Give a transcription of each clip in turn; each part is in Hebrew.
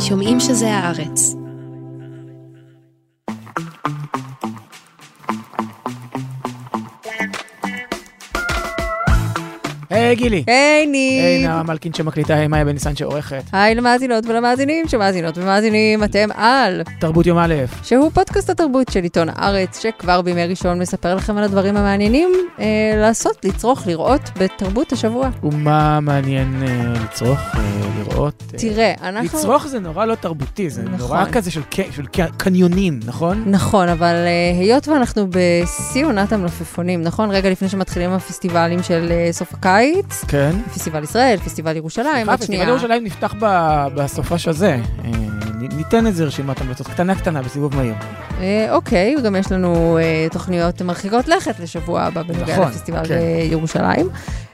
שומעים שזה הארץ. היי גילי. היי ניב. היי נעמה מלכין שמקליטה, היי מאיה בן ניסן שעורכת. היי למאזינות ולמאזינים שמאזינות ומאזינים, אתם על, תרבות יום א'. שהוא פודקאסט התרבות של עיתון הארץ, שכבר בימי ראשון מספר לכם על הדברים המעניינים אה, לעשות, לצרוך, לראות בתרבות השבוע. ומה מעניין אה, לצרוך, אה, לראות? אה, תראה, אנחנו... לצרוך זה נורא לא תרבותי, זה נכון. נורא כזה של ק- של ק- קניונים, נכון? נכון, אבל אה, היות ואנחנו בשיא עונת המלפפונים, נכון? רגע לפני שמתחילים הפסטיבלים של אה, סוף הקיץ, כן. פסטיבל ישראל, פסטיבל ירושלים, עוד פסטיבל שנייה. ירושלים נפתח ב- בסופש הזה. אה, ניתן איזה רשימת המלצות קטנה קטנה בסיבוב מהיר. אה, אוקיי, וגם יש לנו אה, תוכניות מרחיקות לכת לשבוע הבא בנוגע נכון, לפסטיבל כן. ירושלים.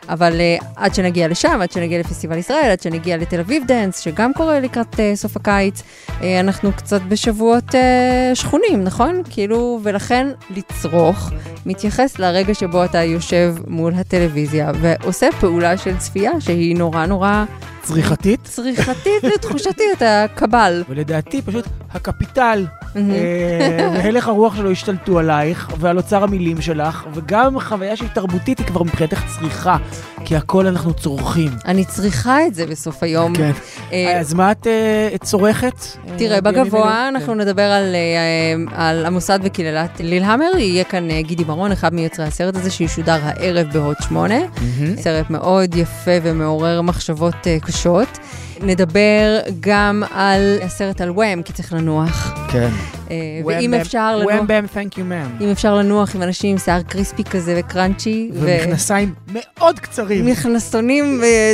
אבל אה, עד שנגיע לשם, עד שנגיע לפסטיבל ישראל, עד שנגיע לתל אביב דנס, שגם קורה לקראת אה, סוף הקיץ, אה, אנחנו קצת בשבועות אה, שחונים, נכון? כאילו, ולכן לצרוך מתייחס לרגע שבו אתה יושב מול הטלוויזיה ועושה פעולה של צפייה שהיא נורא נורא צריכתית, צריכתית ותחושתית, הקבל. ולדעתי פשוט הקפיטל והלך הרוח שלו השתלטו עלייך, ועל אוצר המילים שלך, וגם חוויה שהיא תרבותית היא כבר מבחינתך צריכה, כי הכל אנחנו צורכים. אני צריכה את זה בסוף היום. כן. אה, אז מה את אה, צורכת? תראה, אה, בגבוה? אנחנו נדבר על, אה, המוסד וקללת לילהמר, יהיה כאן אה, גידי ברון, אחד מיוצרי הסרט הזה, שישודר הערב בהוט 8. כן. מהמם. סרט מאוד יפה ומעורר מחשבות אה, קשות. נדבר גם על הסרט על וואם, כי צריך לנוח. כן. אה, ואם אפשר לנוח, וואם באם, thank you ma'am. אם אפשר לנוח עם אנשים עם שיער קריספי כזה וקראנצ'י, ומכנסיים מאוד קצרים. ומכנסונים אה,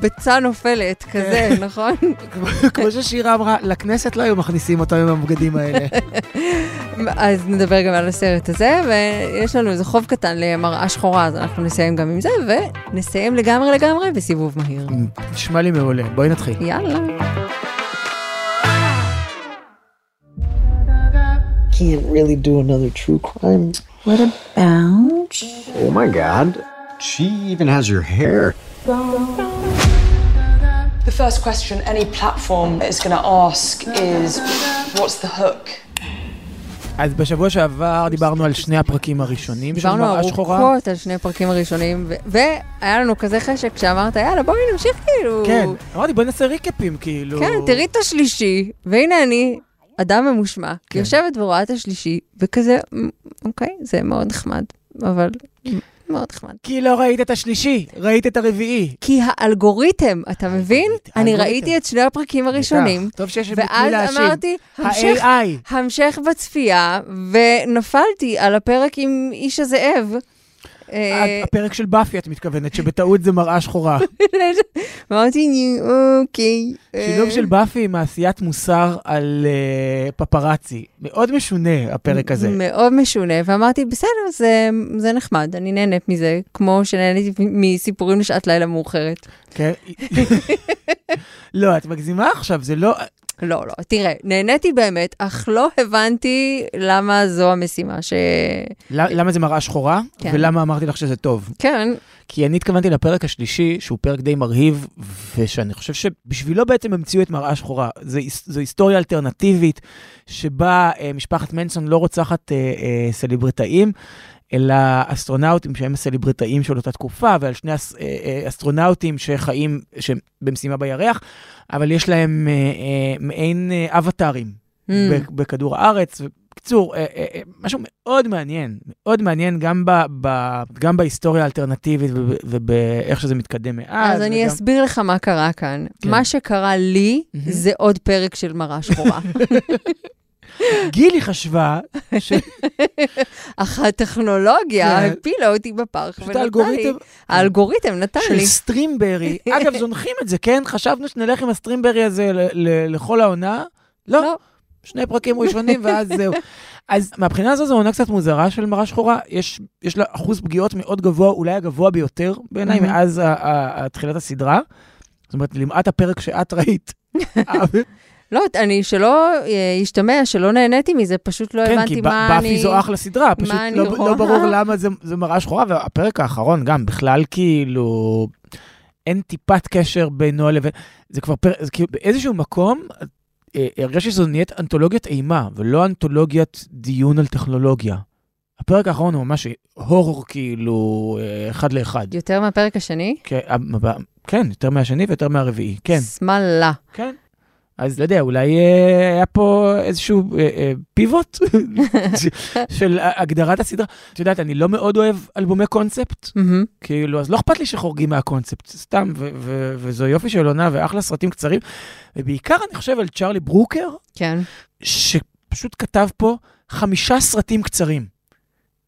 ביצה נופלת, כזה, כן. נכון? כמו ששירה אמרה, לכנסת לא היו מכניסים אותו עם הבגדים האלה. אז נדבר גם על הסרט הזה, ויש לנו איזה חוב קטן למראה שחורה, אז אנחנו נסיים גם עם זה, ונסיים לגמרי לגמרי בסיבוב מהיר. נשמע לי מעולה. בואי נתחיל. יאללה. can't really do another true crime. What about? Oh my god. She even has your hair. The first question any platform is going to ask is what's the hook? אז בשבוע שעבר דיברנו על שני הפרקים הראשונים של דיברנו מראה שחורה. ארוכות על שני הפרקים הראשונים, והיה לנו כזה חשק כשאמרת, יאללה, בואי נמשיך כאילו. כן. אמרתי, בואי נעשה ריקאפים, כאילו. כן, תראי את השלישי, והנה אני, אדם ממושמע, כן. יושבת ורואה את השלישי, וכזה, "מ, אוקיי, זה מאוד נחמד, אבל מאוד נחמד. כי לא ראית את השלישי, ראית את הרביעי. כי האלגוריתם, אתה מבין? אני. ראיתי את שני הפרקים הראשונים. טוב שיש את מי ואז להאשים. אמרתי. המשך בצפייה, ונפלתי על הפרק עם איש הזאב. אה, הפרק של באפי, את מתכוונת, שבטעות זה מראה שחורה. אמרתי, "ני, אוקיי. שילוב אה, של באפי עם עשיית מוסר על אה, פפרצי. מאוד משונה, הפרק הזה. מאוד משונה, ואמרתי, בסדר, זה נחמד, אני נהנית מזה, כמו שנהניתי מסיפורים לשעת לילה מאוחרת. כן? לא, את מגזימה עכשיו, זה לא... לא, לא, תראה, נהניתי באמת, אך לא הבנתי למה זו המשימה ש... למה זה מראה שחורה? כן. ולמה אמרתי לך שזה טוב? כן, כי אני התכוונתי לפרק השלישי, שהוא פרק די מרהיב, ושאני חושב שבשבילו בעצם המציאו את מראה שחורה. זו, זו היסטוריה אלטרנטיבית, שבה אה, משפחת מנסון לא רוצחת אה, אה, סלבריטאים, אלא אסטרונאוטים שהם הסלבריטאים של אותה תקופה, ועל שני אס, אה, אה, אסטרונאוטים שחיים, במשימה בירח, אבל יש להם אה, מעין אבטארים Mm. בכדור הארץ. בקיצור, משהו מאוד מעניין, מאוד מעניין גם, ב, ב, גם בהיסטוריה האלטרנטיבית וב- ובאיך שזה מתקדם מאז. אז אני וגם- אסביר לך מה קרה כאן. כן. מה שקרה לי, מהמם. זה עוד פרק של מראה שחורה. גילי חשבה אך הטכנולוגיה כן. הפילה אותי פשוט ונתן לי, האלגוריתם נתן של לי. Streamberry, אגב, זונחים את זה, כן? חשבנו שנלך עם ה Streamberry הזה לכל העונה. לא, לא. שני פרקים ראשונים ואז זהו. אז מהבחינה הזו זו עונה קצת מוזרה של מראה שחורה, יש, יש לה אחוז פגיעות מאוד גבוה, אולי הגבוה ביותר בעיניי. מאז תחילת הסדרה. זאת אומרת, למעט הפרק שאת ראית. לא, אני שלא אה, ישתמע, שלא נהניתי מזה, פשוט לא כן, הבנתי כי מה אני... באפי זו אחלה סדרה, פשוט לא, רואה? לא ברור למה זה, זה מראה שחורה, והפרק האחרון גם, בכלל כאילו... אין טיפת קשר בינו לבין... זה כבר פרק, זה כאילו באיזשהו מקום, אה, הרגשתי שזו נהיית אנתולוגיית אימה, ולא אנתולוגיית דיון על טכנולוגיה. הפרק האחרון הוא ממש הורור כאילו אה, אחד לאחד. יותר מהפרק השני? כן, אה, כן, יותר מהשני ויותר מהרביעי, כן. שמאללה. כן. אז לא יודע, אולי אה, היה פה איזשהו אה, אה, פיבוט של הגדרת הסדרה. את יודעת, אני לא מאוד אוהב אלבומי קונספט, מהמם. כאילו, אז לא אכפת לי שחורגים מהקונספט, סתם, ו- ו- וזו יופי של עונה ואחלה סרטים קצרים. ובעיקר אני חושב על צ'ארלי ברוקר, כן. שפשוט כתב פה חמישה סרטים קצרים.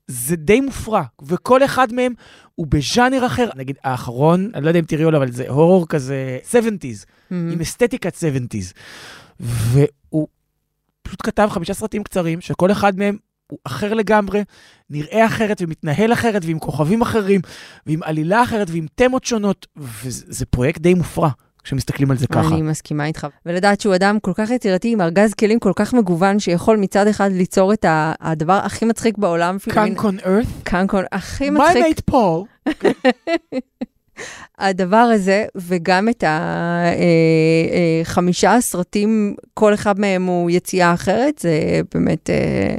זה די מופרע, וכל אחד מהם הוא בז'אנר אחר. נגיד, האחרון, אני לא יודע אם תראי לו, אבל זה הורור כזה 70's, מהמם. עם אסתטיקת 70's. והוא פשוט כתב חמישה סרטים קצרים, שכל אחד מהם הוא אחר לגמרי, נראה אחרת ומתנהל אחרת, ועם כוכבים אחרים, ועם עלילה אחרת, ועם תמות שונות, וזה פרויקט די מופרע, כשמסתכלים על זה ככה. אני מסכימה איתך. ולדעת שהוא אדם כל כך יצירתי, עם ארגז כלים כל כך מגוון, שיכול מצד אחד ליצור את הדבר הכי מצחיק בעולם. Cunk on Earth? Cunk on הכי מצחיק. Mate Paul? הדבר הזה, וגם את החמישה הסרטים, כל אחד מהם הוא יציאה אחרת, זה באמת אה,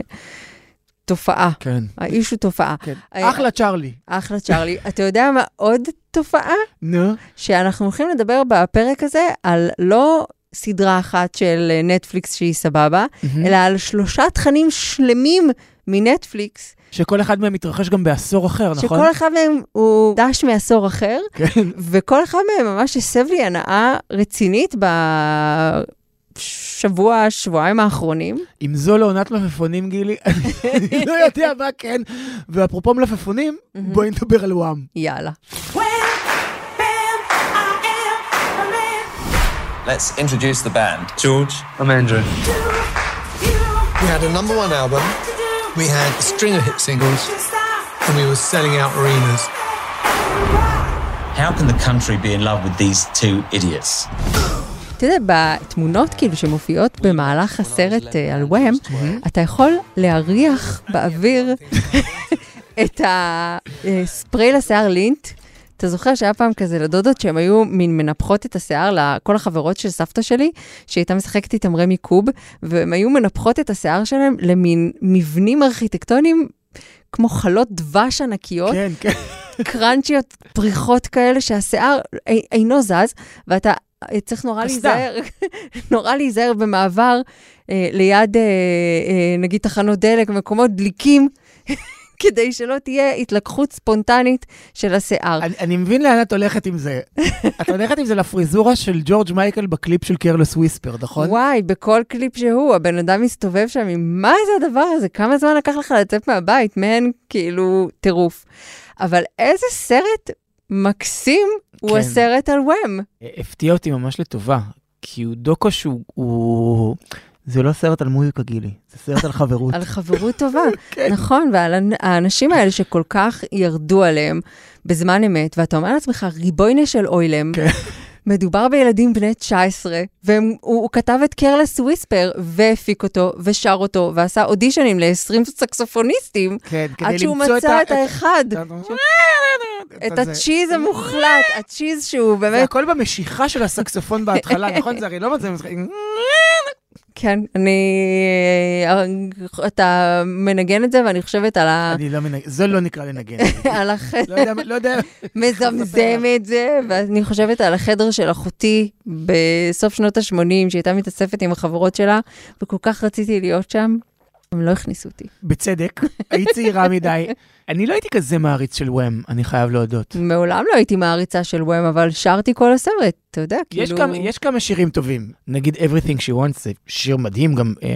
תופעה. כן. האיש הוא תופעה. כן. אה, אחלה צ'ארלי. אחלה צ'ארלי. אתה יודע מה עוד תופעה? נו. שאנחנו הולכים לדבר בפרק הזה על לא סדרה אחת של נטפליקס שהיא סבבה, אלא על שלושה תכנים שלמים מנטפליקס, שכל אחד מהם מתרחש גם בעשור אחר, נכון? שכל אחד מהם הוא דש מעשור אחר, כן. וכל אחד מהם ממש הסב לי הנאה רצינית בשבוע, שבועיים האחרונים. אם זו לא עונת מלפפונים, גילי, אני לא יודע מה כן. ואפרופו מלפפונים, בואי נדבר על וואם. יאללה. Let's introduce the band. George, I'm Andrew. We had a number one album, we had a string of hit singles, and we were selling out arenas. How can the country be in love with these two idiots? אתה יודע, בתמונות כאילו שמופיעות במהלך הסרט אה, על וואם, אתה יכול להריח באוויר את הספרי לשיער לינט. אתה זוכר שהיה פעם כזה לדודות שהן היו מין מנפחות את השיער לכל החברות של סבתא שלי, שהייתה משחקת איתם רמי קוב, והן היו מנפחות את השיער שלהם למין מבנים ארכיטקטוניים כמו חלות דבש ענקיות. כן, כן. קראנצ'יות, פריחות כאלה, שהשיער אי- אינו זז, ואתה צריך נורא. להיזהר, נורא להיזהר במעבר אה, ליד, אה, אה, נגיד, תחנות דלק, מקומות דליקים, כדי שלא תהיה התלקחות ספונטנית של השיער. אני, אני מבין לאן את הולכת עם זה. את הולכת עם זה לפריזורה של ג'ורג' מייקל בקליפ של Careless Whisper, נכון? וואי, בכל קליפ שהוא, הבן אדם מסתובב שם עם מה זה הדבר הזה? כמה זמן לקח לך לצאת מהבית? מן, כאילו, טירוף. אבל איזה סרט מקסים הוא כן. הסרט על וואם. הפתיע אותי ממש לטובה, כי הוא דוקו שהוא... הוא... זה לא סרט על מוזיקה, גילי, זה סרט על חברות. על חברות טובה, כן. נכון, ועל האנ- האנשים האלה שכל כך ירדו עליהם בזמן אמת, ואתה אומר לעצמך, ריבוינה של אוילם, כן. מדובר בילדים בני 19, והוא הוא כתב את קרלס וויספר, והפיק אותו, ושר אותו, ועשה אודישנים ל-20 סקסופוניסטים, כן, כדי עד שהוא מצא את האחד, את. הצ'יז המוחלט, הצ'יז שהוא זה באמת, הכל במשיכה של הסקסופון בהתחלה, נכון? זה הרי לא משחק. כן, אני, אתה מנגן את זה, ואני חושבת על ה... אני לא מנגן, זה לא נקרא לנגן. על החדר. לא יודע, לא יודע. מזמזם את זה, ואני חושבת על החדר של אחותי בסוף שנות ה-80, שהייתה מתאספת עם החברות שלה, וכל כך רציתי להיות שם, הם לא הכניסו אותי. בצדק, היית צעירה מדי. אני לא הייתי כזה מעריץ של וואם, אני חייב להודות. מעולם לא הייתי מעריצה של וואם, אבל שרתי כל הסרט, אתה יודע, יש כאילו... כמה, יש כמה שירים טובים, נגיד Everything She Wants, זה שיר מדהים, גם אה, אה,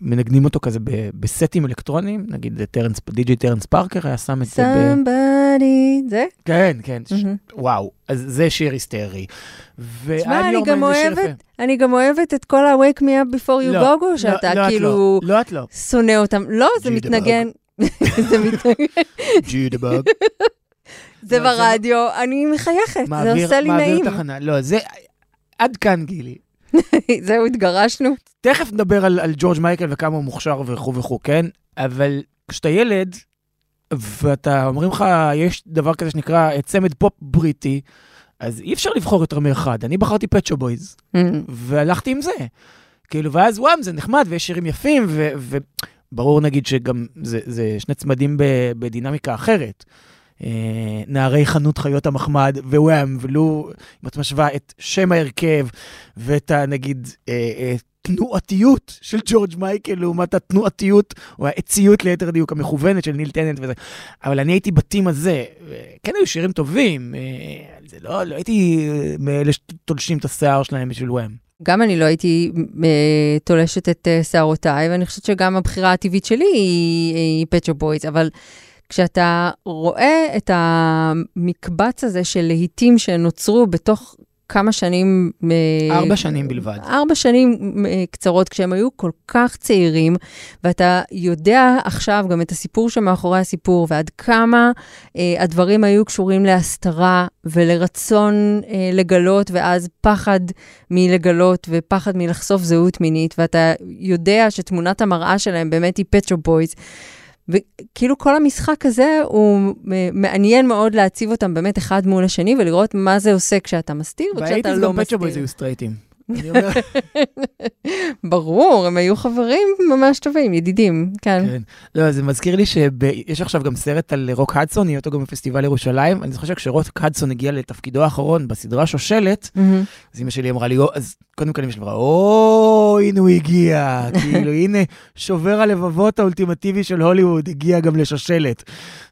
מנגנים אותו כזה ב- בסטים אלקטרוניים, נגיד טרנס, די.ג'יי טרנס פארקר היה שם את זה ב... Somebody, זה? כן, כן, ש- מהמם. וואו, אז זה שיר היסטרי. תשמע, אני גם אוהבת, אני גם אוהבת את כל ה-Wake Me Up Before You Go Go, שאתה לא, את כאילו לא, לא את לא. שונא אותם. לא, זה. מתנגן. זה מתנגן. Jitterbug. זה לא, זה ברדיו, אני מחייכת, זה עושה לי נעים. מעביר תחנה, לא, זה... עד כאן, גילי. זהו, התגרשנו. תכף נדבר על, על ג'ורג' מייקל וכמה הוא מוכשר וכו' וכו', כן? אבל כשאתה ילד, ואתה, אומרים לך, יש דבר כזה שנקרא צמד פופ בריטי, אז אי אפשר לבחור יותר מאחד. אני בחרתי Pet Shop Boys, Mm. והלכתי עם זה. כאילו, ואז וואם, זה נחמד, ויש שירים יפים, וברור נגיד שגם זה, זה שני צמדים ב, בדינמיקה אחרת. אה, נערי חנות חיות המחמד ווואם, ולו, אם את משווה את שם ההרכב ואת ה... נגיד, אה, אה, תנועתיות של ג'ורג' מייקל לעומת התנועתיות, או העציות ליתר דיוק המכוונת של ניל טננט וזה. אבל אני הייתי בטים הזה, כן היו שירים טובים, זה לא, לא הייתי מאלה שתולשים את השיער שלהם בשביל וואם. גם אני לא הייתי אה, תולשת את אה, שערותיי, ואני חושבת שגם הבחירה הטבעית שלי היא, היא פצ'ו בויז, אבל כשאתה רואה את המקבץ הזה של להיטים שנוצרו בתוך כמה שנים... אה, ארבע שנים בלבד. ארבע שנים אה, קצרות, כשהם היו כל כך צעירים, ואתה יודע עכשיו גם את הסיפור שמאחורי הסיפור, ועד כמה אה, הדברים היו קשורים להסתרה ולרצון אה, לגלות, ואז פחד מלגלות ופחד מלחשוף זהות מינית, ואתה יודע שתמונת המראה שלהם באמת היא Pet Shop Boys. וכאילו כל המשחק הזה הוא מעניין מאוד להציב אותם באמת אחד מול השני ולראות מה זה עושה כשאתה מסתיר וכשאתה לא מסתיר. והייתי גם Pet Shop Boys היו סטרייטים. אני אומר... ברור, הם היו חברים ממש טובים, ידידים, כן. כן. לא, זה מזכיר לי שיש עכשיו גם סרט על רוק הדסון, יהיה אותו גם בפסטיבל ירושלים. אני זוכר שכשרוק הדסון הגיע לתפקידו האחרון בסדרה שושלת, אז אמא שלי אמרה לי, אז קודם כל אמא שלי אמרה, או, הנה הוא הגיע, כאילו, הנה, שובר הלבבות האולטימטיבי של הוליווד הגיע גם לשושלת.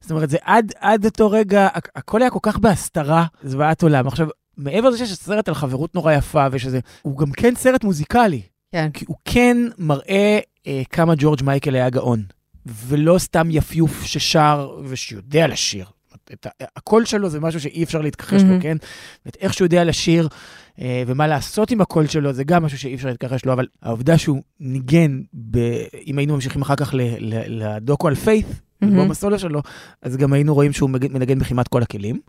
זאת אומרת, זה עד, עד אותו רגע, הכל היה כל כך בהסתרה, זוועת עולם. עכשיו, מעבר לזה שיש סרט על חברות נורא יפה ושזה, הוא גם כן סרט מוזיקלי. כן. כי הוא כן מראה אה, כמה ג'ורג' מייקל היה גאון, ולא סתם יפיוף ששר ושיודע לשיר. את הקול שלו זה משהו שאי אפשר להתכחש mm-hmm. לו, כן? ואת איך שהוא יודע לשיר אה, ומה לעשות עם הקול שלו, זה גם משהו שאי אפשר להתכחש לו, אבל העובדה שהוא ניגן, ב... אם היינו ממשיכים אחר כך. לדוקו על פיית', mm-hmm. בסולו שלו, אז גם היינו רואים שהוא מנגן בכמעט כל הכלים.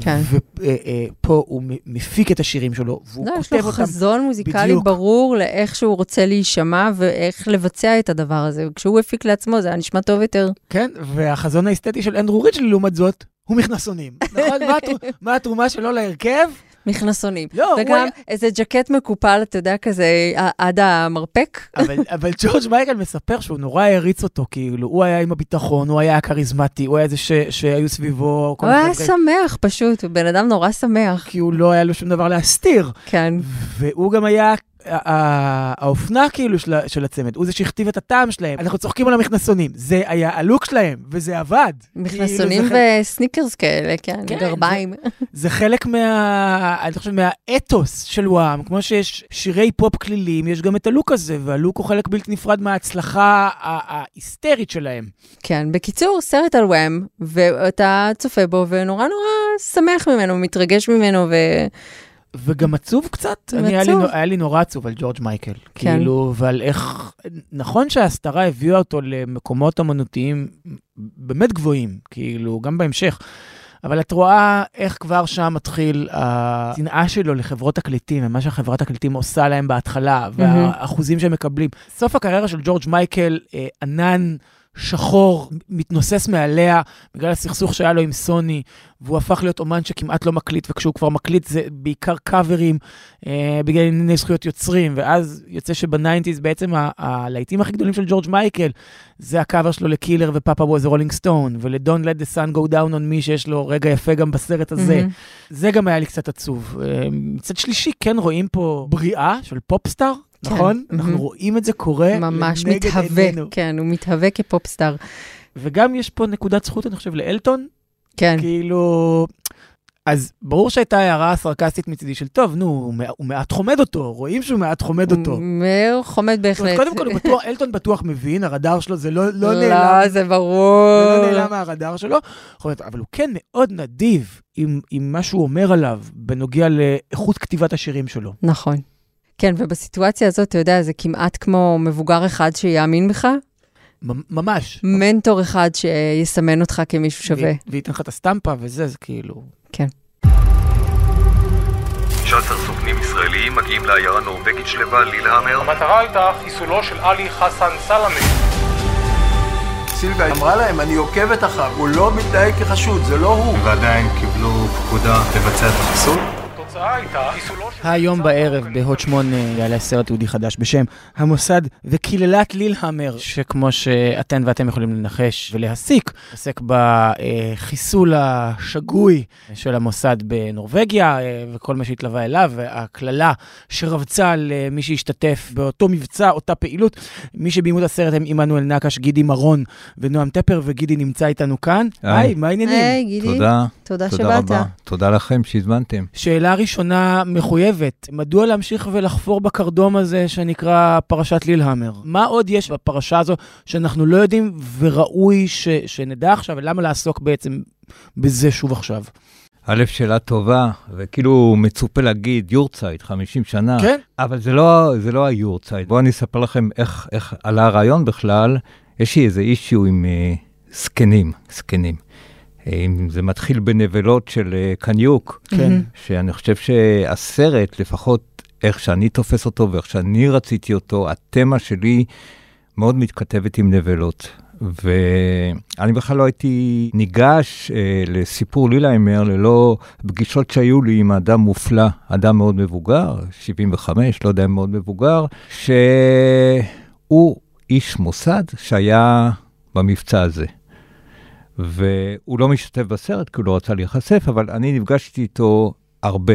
כן. ופה הוא מפיק את השירים שלו, והוא כותב אותם. יש לו חזון מוזיקלי ברור לאיך שהוא רוצה להישמע ואיך לבצע את הדבר הזה. כשהוא הפיק לעצמו זה היה נשמע טוב יותר. כן, והחזון האסתטי של אנדרו ריצ'לי לעומת זאת, הוא מכנסונים. נכון? מה התרומה שלו להרכב? מכנסונים. לא, וגם הוא... איזה ג'קט מקופל, אתה יודע, כזה עד המרפק. אבל, אבל ג'ורג' מייקל מספר שהוא נורא העריץ אותו, כאילו, הוא היה עם הביטחון, הוא היה הכריזמטי, הוא היה זה ש, שהיו סביבו. הוא היה שמח פשוט, הוא בן אדם נורא שמח. כי הוא לא היה לו שום דבר להסתיר. כן. והוא גם היה האופנה כאילו של, של הצמד, הוא זה שהכתיב את הטעם שלהם. אנחנו צוחקים על המכנסונים, זה היה הלוק שלהם, וזה עבד. מכנסונים כאילו וסניקרס כאלה, כן, כן גרביים. זה, זה חלק מה... אני חושב מהאתוס של וואם, כמו שיש שירי פופ כלילים, יש גם את הלוק הזה, והלוק הוא חלק בלתי נפרד מההצלחה ההיסטרית שלהם. כן, בקיצור, סרט על וואם, ואתה צופה בו ונורא נורא שמח ממנו, מתרגש ממנו, ו... וגם עצוב קצת. עצוב. אני, היה, לי, היה לי נורא עצוב על ג'ורג' מייקל. כן. כאילו, ועל איך... נכון שההסתרה הביאה אותו למקומות אמנותיים באמת גבוהים, כאילו, גם בהמשך. אבל את רואה איך כבר שם מתחיל השנאה שלו לחברות תקליטים, ומה שהחברת תקליטים עושה להם בהתחלה, והאחוזים שהם מקבלים. סוף הקריירה של ג'ורג' מייקל, אה, ענן... שחור מתנוסס מעליה בגלל הסכסוך שהיה לו עם סוני, והוא הפך להיות אומן שכמעט לא מקליט, וכשהוא כבר מקליט זה בעיקר קאברים אה, בגלל ענייני זכויות יוצרים, ואז יוצא שבניינטיז בעצם הלהיטים הכי גדולים של ג'ורג' מייקל, זה הקאבר שלו ל Killer ו Papa Was a Rollin' Stone, ול-Don't let the sun go down on me, שיש לו רגע יפה גם בסרט הזה. Mm-hmm. זה גם היה לי קצת עצוב. אה, מצד שלישי, כן רואים פה בריאה של popstar, כן. נכון? Mm-hmm. אנחנו רואים את זה קורה ממש מתהווה, עינינו. כן, הוא מתהווה כ popstar. וגם יש פה נקודת זכות, אני חושב, לאלטון. כן. כאילו... אז ברור שהייתה הערה סרקסטית מצידי של, טוב, נו, הוא מעט חומד אותו, רואים שהוא מעט חומד אותו. הוא חומד בהחלט. קודם כל, בטוח, אלטון בטוח מבין, הרדאר שלו זה לא, לא, לא נעלם. לא, זה ברור. זה לא נעלם מהרדאר שלו, אבל הוא כן מאוד נדיב עם, עם מה שהוא אומר עליו בנוגע לאיכות כתיבת השירים שלו. נכון. כן, ובסיטואציה הזאת, אתה יודע, זה כמעט כמו מבוגר אחד שיאמין בך. ממש. מנטור אחד שיסמן אותך כמישהו שווה. וייתן לך את הסטמפה וזה, זה כאילו... כן. 19 סוכנים ישראליים מגיעים לעיירה נורבגית שלווה לילהמר. המטרה הייתה חיסולו של עלי חסן סלמה. סילביה אמרה להם, אני עוקבת אחריו, הוא לא מתנהג כחשוד, זה לא הוא. ועדיין קיבלו פקודה לבצע את החיסול? התוצאה הייתה חיסולו של... היום בערב בהוט 8 יעלה סרט יהודי חדש בשם המוסד וקללת לילהמר, שכמו שאתן ואתם יכולים לנחש ולהסיק, עוסק בחיסול השגוי של המוסד בנורבגיה אה, וכל מה שהתלווה אליו, והקללה שרבצה על אה, מי שהשתתף באותו מבצע, אותה פעילות. מי שביימו את הסרט הם עמנואל נקש, גידי מרון ונועם טפר, וגידי נמצא איתנו כאן. היי, מה העניינים? היי, גידי. תודה. תודה שבאת. תודה לכם שהזמנתם. שאלה ראשונה מחויבת, מדוע להמשיך ולחפור בקרדום הזה שנקרא פרשת לילהמר? מה עוד יש בפרשה הזו שאנחנו לא יודעים וראוי ש, שנדע עכשיו, ולמה לעסוק בעצם בזה שוב עכשיו? א', שאלה טובה, וכאילו מצופה להגיד יורצייט, 50 שנה. כן. אבל זה לא, זה לא היורצייט. בואו אני אספר לכם איך, איך עלה הרעיון בכלל. יש לי איזה אישיו עם אה, זקנים, זקנים. אם זה מתחיל בנבלות של אה, קניוק, כן. שאני חושב שהסרט, לפחות איך שאני תופס אותו ואיך שאני רציתי אותו, התמה שלי מאוד מתכתבת עם נבלות. ואני בכלל לא הייתי ניגש אה, לסיפור לילהיימר ללא פגישות שהיו לי עם אדם מופלא, אדם מאוד מבוגר, 75, לא יודע אם מאוד מבוגר, שהוא איש מוסד שהיה במבצע הזה. והוא לא משתתף בסרט כי הוא לא רצה להיחשף, אבל אני נפגשתי איתו הרבה.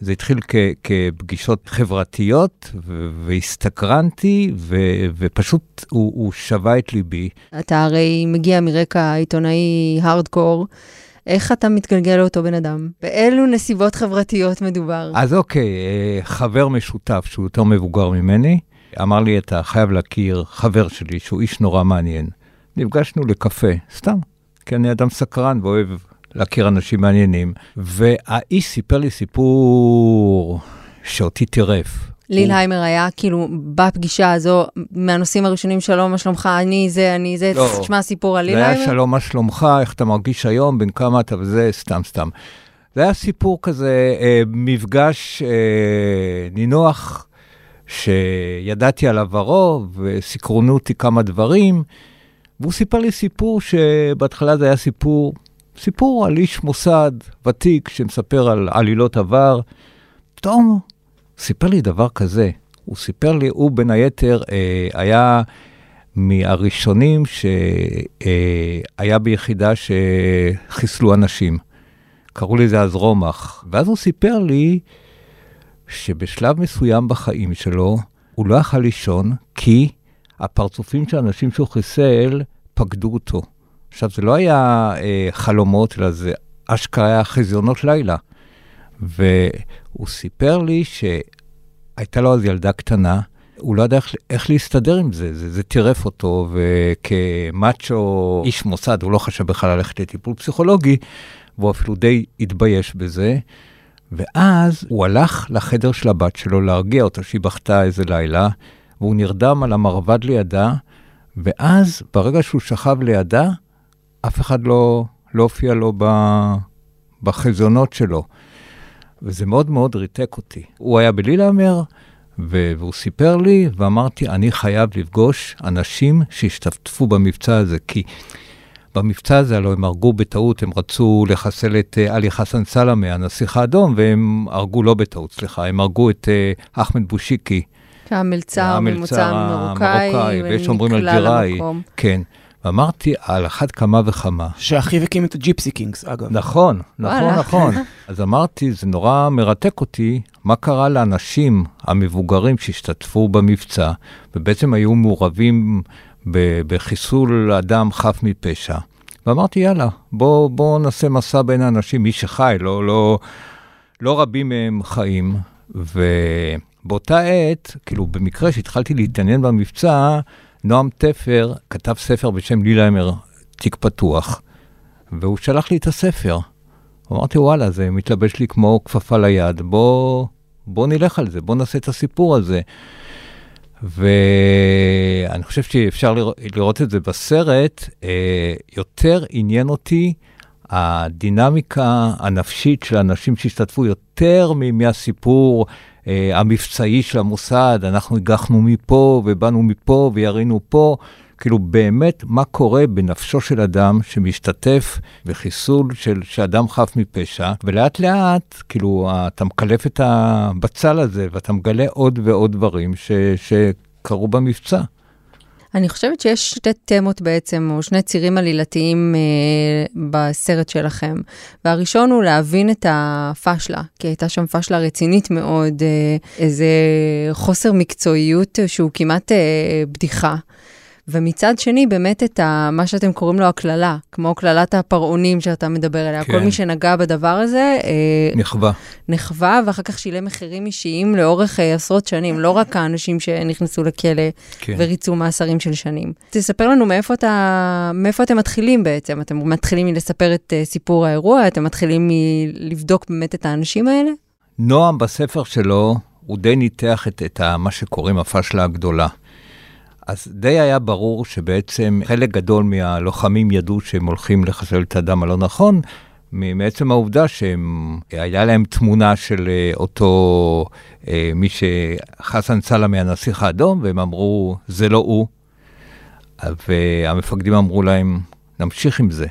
זה התחיל כ- כפגישות חברתיות, ו- והסתקרנתי, ו- ופשוט הוא, הוא שבה את ליבי. אתה הרי מגיע מרקע עיתונאי הארדקור. איך אתה מתגלגל לאותו בן אדם? באילו נסיבות חברתיות מדובר? אז אוקיי, אה, חבר משותף שהוא יותר מבוגר ממני, אמר לי, אתה חייב להכיר חבר שלי שהוא איש נורא מעניין. נפגשנו לקפה, סתם, כי אני אדם סקרן ואוהב להכיר אנשים מעניינים. והאיש סיפר לי סיפור שאותי טירף. לילהיימר היה כאילו בפגישה הזו, מהנושאים הראשונים, שלום, מה שלומך, אני זה, אני זה, לא. תשמע סיפור על זה היה? שלום, מה שלומך, איך אתה מרגיש היום, בין כמה אתה וזה, סתם, סתם. זה היה סיפור כזה, אה, מפגש אה, נינוח, שידעתי על עברו, וסקרנו אותי כמה דברים, והוא סיפר לי סיפור שבהתחלה זה היה סיפור, סיפור על איש מוסד ותיק שמספר על עלילות עבר. פתאום סיפר לי דבר כזה. הוא סיפר לי, הוא בין היתר אה, היה מהראשונים שהיה ביחידה שחיסלו אנשים. קראו לזה אז רומח. ואז הוא סיפר לי שבשלב מסוים בחיים שלו, הוא לא יכל לישון, כי הפרצופים של האנשים שהוא חיסל פקדו אותו. עכשיו, זה לא היה אה, חלומות, אלא זה אשכרה היה חזיונות לילה. והוא סיפר לי שהייתה לו אז ילדה קטנה, הוא לא ידע איך, איך להסתדר עם זה, זה, זה טירף אותו, וכמאצ'ו איש מוסד, הוא לא חשב בכלל ללכת לטיפול פסיכולוגי, והוא אפילו די התבייש בזה. ואז הוא הלך לחדר של הבת שלו להרגיע אותה שהיא בכתה איזה לילה, והוא נרדם על המרבד לידה, ואז ברגע שהוא שכב לידה, אף אחד לא, לא הופיע לו ב, בחזיונות שלו. וזה מאוד מאוד ריתק אותי. הוא היה בלילהמר, ו- והוא סיפר לי, ואמרתי, אני חייב לפגוש אנשים שהשתתפו במבצע הזה, כי במבצע הזה, הלוא הם הרגו בטעות, הם רצו לחסל את uh, עלי חסן סלמה, הנסיך האדום, והם הרגו לא בטעות, סליחה, הם הרגו את uh, אחמד בושיקי. המלצר ממוצא מרוקאי, ויש אומרים על ונקלע ג'יראי. למקום. כן. ואמרתי, על אחת כמה וכמה. שאחיו הקים את הג'יפסי קינגס, אגב. נכון, נכון, וואלה. נכון. אז אמרתי, זה נורא מרתק אותי, מה קרה לאנשים המבוגרים שהשתתפו במבצע, ובעצם היו מעורבים ב- בחיסול אדם חף מפשע. ואמרתי, יאללה, בוא, בוא נעשה מסע בין האנשים, מי שחי, לא, לא, לא רבים מהם חיים. ובאותה עת, כאילו, במקרה שהתחלתי להתעניין במבצע, נועם תפר כתב ספר בשם לילהיימר, תיק פתוח, והוא שלח לי את הספר. אמרתי, וואלה, זה מתלבש לי כמו כפפה ליד, בוא, בוא נלך על זה, בוא נעשה את הסיפור הזה. ואני חושב שאפשר לראות, את זה בסרט, אה, יותר עניין אותי הדינמיקה הנפשית של האנשים שהשתתפו, יותר מהסיפור המבצעי של המוסד, אנחנו הגחנו מפה ובאנו מפה וירינו פה. כאילו באמת מה קורה בנפשו של אדם שמשתתף בחיסול של, של אדם חף מפשע, ולאט לאט, כאילו, אתה מקלף את הבצל הזה, ואתה מגלה עוד ועוד דברים ש, שקרו במבצע. אני חושבת שיש שתי תמות בעצם, או שני צירים עלילתיים אה, בסרט שלכם. והראשון הוא להבין את הפשלה, כי הייתה שם פשלה רצינית מאוד, אה, איזה חוסר מקצועיות שהוא כמעט אה, בדיחה. ומצד שני, באמת את ה, מה שאתם קוראים לו הקללה, כמו קללת הפרעונים שאתה מדבר עליה. כן. כל מי שנגע בדבר הזה... אה, נכווה. נכווה, ואחר כך שילם מחירים אישיים לאורך אה, עשרות שנים, לא רק האנשים שנכנסו לכלא כן. וריצו מאסרים של שנים. תספר לנו מאיפה, אתה, מאיפה אתם מתחילים בעצם. אתם מתחילים מלספר את אה, סיפור האירוע, אתם מתחילים מלבדוק באמת את האנשים האלה? נועם בספר שלו, הוא די ניתח את, את מה שקוראים הפשלה הגדולה. אז די היה ברור שבעצם חלק גדול מהלוחמים ידעו שהם הולכים לחסל את האדם הלא נכון, מעצם העובדה שהיה להם תמונה של אה, אותו, אה, מי שחסן סלאם הנסיך האדום, והם אמרו, זה לא הוא. והמפקדים אמרו להם, נמשיך עם זה.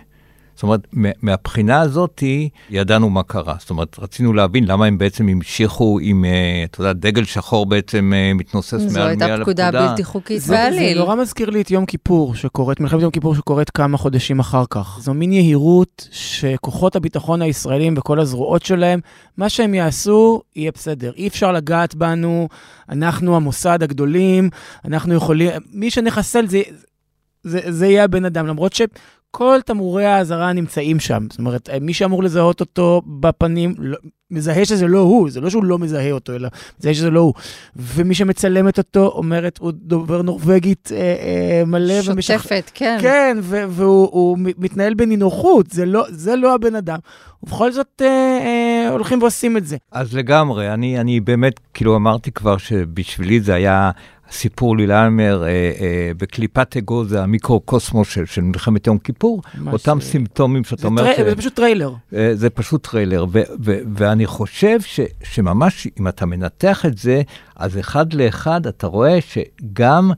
זאת אומרת, מהבחינה הזאת ידענו מה קרה. זאת אומרת, רצינו להבין למה הם בעצם המשיכו עם, אה, אתה יודע, דגל שחור בעצם אה, מתנוסס מעל מעל הפקודה. זו הייתה פקודה בלתי חוקית בעליל. זה נורא מזכיר לי את יום כיפור, שקורית, מלחמת יום כיפור שקורית כמה חודשים אחר כך. זו מין יהירות שכוחות הביטחון הישראלים וכל הזרועות שלהם, מה שהם יעשו, יהיה בסדר. אי אפשר לגעת בנו, אנחנו המוסד הגדולים, אנחנו יכולים, מי שנחסל זה... זה, זה יהיה הבן אדם, למרות ש... כל תמרורי האזהרה נמצאים שם. זאת אומרת, מי שאמור לזהות אותו בפנים, לא, מזהה שזה לא הוא, זה לא שהוא לא מזהה אותו, אלא מזהה שזה לא הוא. ומי שמצלמת אותו אומרת, הוא דובר נורבגית אה, אה, מלא. שוטפת, ומשח... כן. כן, ו- והוא מתנהל בנינוחות, זה לא, זה לא הבן אדם. ובכל זאת אה, אה, הולכים ועושים את זה. אז לגמרי, אני, אני באמת, כאילו אמרתי כבר שבשבילי זה היה סיפור לילהאמר אה, אה, בקליפת אגוז זה המיקרו-קוסמוס של, של מלחמת יום כיפור, אותם ש... סימפטומים שאתה אומר... טרי... ש... זה פשוט טריילר. אה, זה פשוט טריילר, ו, ו, ואני חושב ש, שממש, אם אתה מנתח את זה, אז אחד לאחד אתה רואה שגם...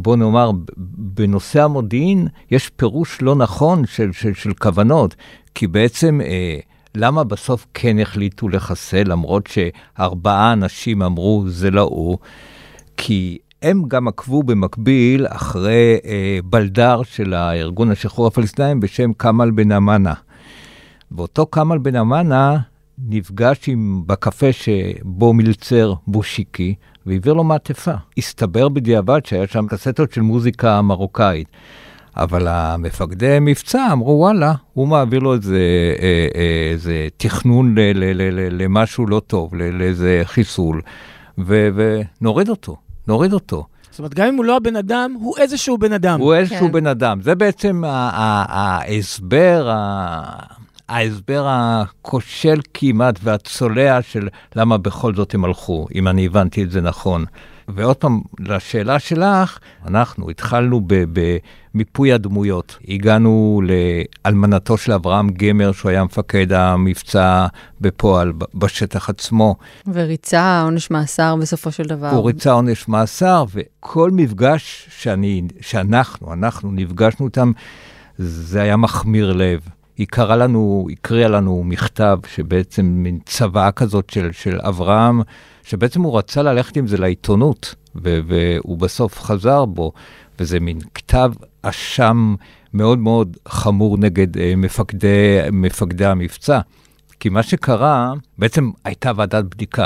בוא נאמר, בנושא המודיעין יש פירוש לא נכון של, של, של כוונות, כי בעצם אה, למה בסוף כן החליטו לחסל, למרות שארבעה אנשים אמרו זה לא הוא? כי הם גם עקבו במקביל אחרי אה, בלדר של הארגון השחרור הפלסטינאים בשם כמאל בן אמנה. ואותו כמאל בן אמנה נפגש עם, בקפה שבו מלצר בושיקי, והעביר לו מעטפה. הסתבר בדיעבד שהיה שם קסטות של מוזיקה מרוקאית. אבל המפקדי מבצע אמרו, וואלה, הוא מעביר לו איזה, אה, אה, איזה תכנון ל, ל, ל, למשהו לא טוב, לאיזה חיסול, ו, ונוריד אותו. נוריד אותו. זאת אומרת, גם אם הוא לא הבן אדם, הוא איזשהו בן אדם. הוא איזשהו כן. בן אדם. זה בעצם ההסבר, ההסבר הכושל כמעט והצולע של למה בכל זאת הם הלכו, אם אני הבנתי את זה נכון. ועוד פעם, לשאלה שלך, אנחנו התחלנו במיפוי הדמויות. הגענו לאלמנתו של אברהם גמר, שהוא היה מפקד המבצע בפועל, בשטח עצמו. וריצה עונש מאסר בסופו של דבר. הוא ריצה עונש מאסר, וכל מפגש שאני, שאנחנו, אנחנו נפגשנו איתם, זה היה מחמיר לב. היא קראה לנו, הקריאה לנו מכתב שבעצם מין צוואה כזאת של, של אברהם, שבעצם הוא רצה ללכת עם זה לעיתונות, ו- והוא בסוף חזר בו, וזה מין כתב אשם מאוד מאוד חמור נגד uh, מפקדי, מפקדי המבצע. כי מה שקרה, בעצם הייתה ועדת בדיקה.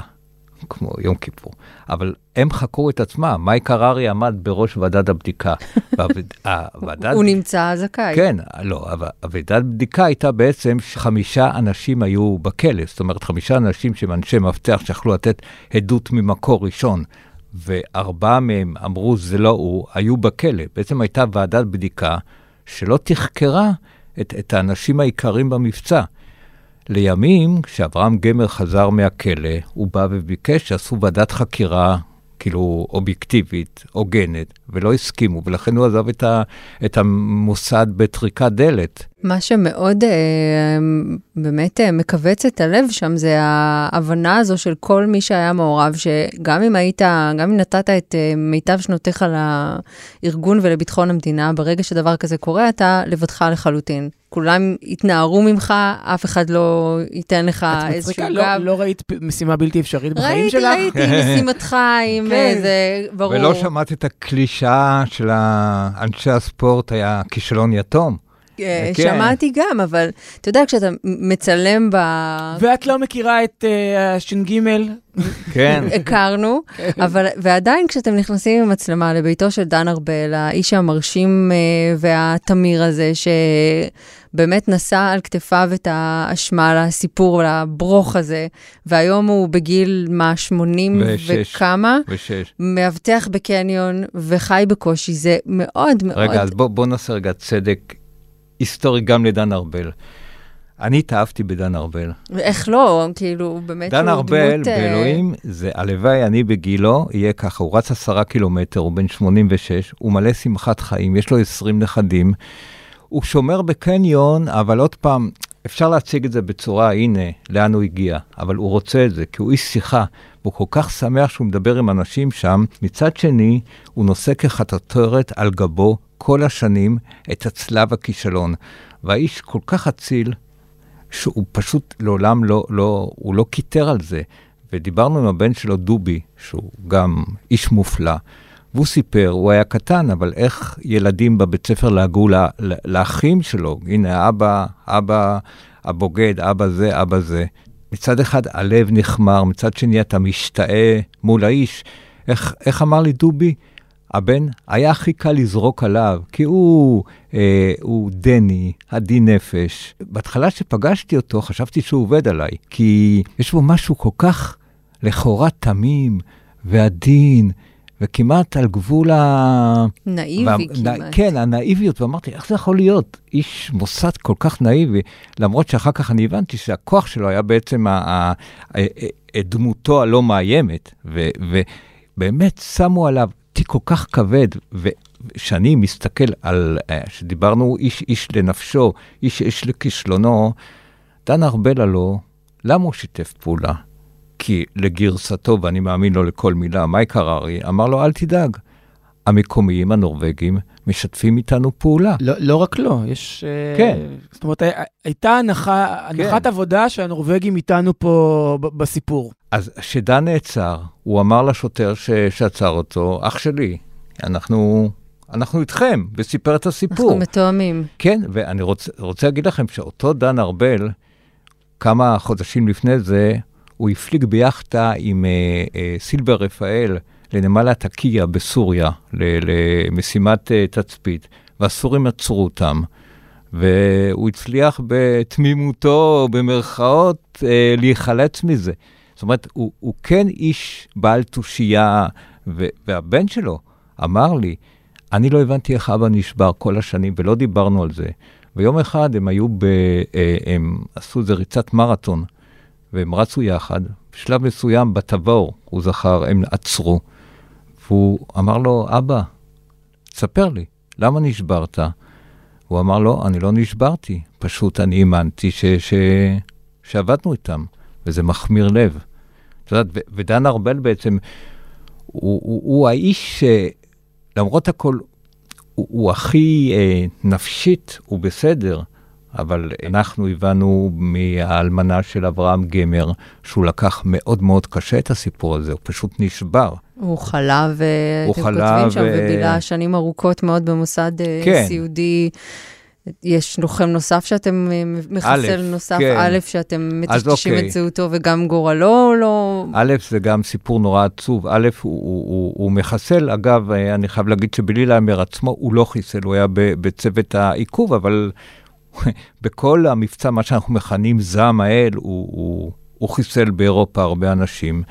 כמו יום כיפור. אבל הם חקרו את עצמם, מייק הררי עמד בראש ועדת הבדיקה. והוועדת... הוא נמצא זכאי. כן, לא, אבל ועדת בדיקה הייתה בעצם שחמישה אנשים היו בכלא, זאת אומרת, חמישה אנשים שהם אנשי מפתח שיכלו לתת עדות ממקור ראשון. וארבעה מהם אמרו זה לא הוא, היו בכלא. בעצם הייתה ועדת בדיקה שלא תחקרה את, את האנשים העיקריים במבצע. לימים, כשאברהם גמר חזר מהכלא, הוא בא וביקש שעשו ועדת חקירה, כאילו, אובייקטיבית, הוגנת, ולא הסכימו, ולכן הוא עזב את, ה, את המוסד בטריקת דלת. מה שמאוד אה, באמת אה, מכווץ את הלב שם זה ההבנה הזו של כל מי שהיה מעורב, שגם אם היית, גם אם נתת את אה, מיטב שנותיך לארגון ולביטחון המדינה, ברגע שדבר כזה קורה, אתה לבדך לחלוטין. כולם יתנערו ממך, אף אחד לא ייתן לך איזשהו את גב. מצחיקה, לא, לא ראית משימה בלתי אפשרית בחיים שלך? ראיתי, ראיתי משימתך עם כן. איזה, ברור. ולא שמעת את הקלישאה של אנשי הספורט, היה כישלון יתום. אה, כן. שמעתי גם, אבל אתה יודע, כשאתה מצלם ב... ואת לא מכירה את אה, הש"ג? כן. הכרנו, אבל, ועדיין כשאתם נכנסים עם מצלמה לביתו של דן ארבל, האיש המרשים אה, והתמיר הזה, שבאמת נשא על כתפיו את האשמה לסיפור, לברוך הזה, והיום הוא בגיל, מה, 80 ושש. וכמה? ושש. מאבטח בקניון וחי בקושי, זה מאוד מאוד... רגע, אז בוא, בוא נעשה רגע צדק היסטורי גם לדן ארבל. אני התאהבתי בדן ארבל. איך לא? כאילו, באמת דן שהוא ארבל, דמות... אה, באלוהים, זה הלוואי אני בגילו, יהיה ככה, הוא רץ עשרה קילומטר, הוא בן 86, הוא מלא שמחת חיים, יש לו 20 נכדים. הוא שומר בקניון, אבל עוד פעם, אפשר להציג את זה בצורה, הנה, לאן הוא הגיע, אבל הוא רוצה את זה, כי הוא איש שיחה, והוא כל כך שמח שהוא מדבר עם אנשים שם. מצד שני, הוא נושא כחטוטרת על גבו כל השנים את הצלב הכישלון. והאיש כל כך אציל, שהוא פשוט לעולם לא, לא, הוא לא קיטר על זה. ודיברנו עם הבן שלו, דובי, שהוא גם איש מופלא, והוא סיפר, הוא היה קטן, אבל איך ילדים בבית ספר לעגו לה, לאחים שלו, הנה אבא, אבא הבוגד, אבא זה, אבא זה. מצד אחד הלב נחמר, מצד שני אתה משתאה מול האיש. איך, איך אמר לי דובי? הבן, היה הכי קל לזרוק עליו, כי הוא, אה, הוא דני, עדין נפש. בהתחלה שפגשתי אותו, חשבתי שהוא עובד עליי, כי יש בו משהו כל כך לכאורה תמים ועדין, וכמעט על גבול ה... נאיבי וה... כמעט. כן, הנאיביות, ואמרתי, איך זה יכול להיות? איש מוסד כל כך נאיבי, למרות שאחר כך אני הבנתי שהכוח שלו היה בעצם ה... ה... ה... ה... דמותו הלא מאיימת, ו... ובאמת שמו עליו תיק כל כך כבד, וכשאני מסתכל על, אה, שדיברנו איש איש לנפשו, איש איש לכישלונו, דן ארבל הלו, למה הוא שיתף פעולה? כי לגרסתו, ואני מאמין לו לכל מילה, מייק הררי אמר לו, אל תדאג, המקומיים, הנורבגים, משתפים איתנו פעולה. לא, לא רק לו, יש... אה, כן. זאת אומרת, הי- הייתה הנחה, הנחת עבודה שהנורבגים איתנו פה ב- בסיפור. אז כשדן נעצר, הוא אמר לשוטר ש... שעצר אותו, אח שלי, אנחנו, אנחנו איתכם, וסיפר את הסיפור. אנחנו מתואמים. כן, ואני רוצה, רוצה להגיד לכם שאותו דן ארבל, כמה חודשים לפני זה, הוא הפליג ביאכטה עם אה, אה, סילבר רפאל לנמל התקיה בסוריה, למשימת אה, תצפית, והסורים עצרו אותם. והוא הצליח בתמימותו, במרכאות, אה, להיחלץ מזה. זאת אומרת, הוא, הוא כן איש בעל תושייה, ו- והבן שלו אמר לי, אני לא הבנתי איך אבא נשבר כל השנים, ולא דיברנו על זה. ויום אחד הם היו ב... אה, הם עשו איזה ריצת מרתון, והם רצו יחד. בשלב מסוים, בתבור, הוא זכר, הם עצרו. והוא אמר לו, אבא, ספר לי, למה נשברת? הוא אמר לו, אני לא נשברתי, פשוט אני האמנתי ש... ש... שעבדנו איתם, וזה מחמיר לב. את יודעת, ודן ארבל בעצם, הוא, הוא, הוא האיש שלמרות הכל, הוא, הוא הכי אה, נפשית, הוא בסדר, אבל אנחנו הבנו מהאלמנה של אברהם גמר, שהוא לקח מאוד מאוד קשה את הסיפור הזה, הוא פשוט נשבר. הוא חלה, הוא ואתם כותבים שם, ו- ובילה שנים ארוכות מאוד במוסד אה, כן. סיעודי. יש לוחם נוסף שאתם, אה, מחסל א', נוסף כן. א', שאתם מטשטשים אוקיי. את זהותו, וגם גורלו לא... א', זה גם סיפור נורא עצוב. א', הוא, הוא, הוא, הוא מחסל, אגב, אה, אני חייב להגיד שבלילהיימר עצמו הוא לא חיסל, הוא היה בצוות העיכוב, אבל בכל המבצע, מה שאנחנו מכנים זעם האל, הוא, הוא, הוא חיסל באירופה הרבה אנשים,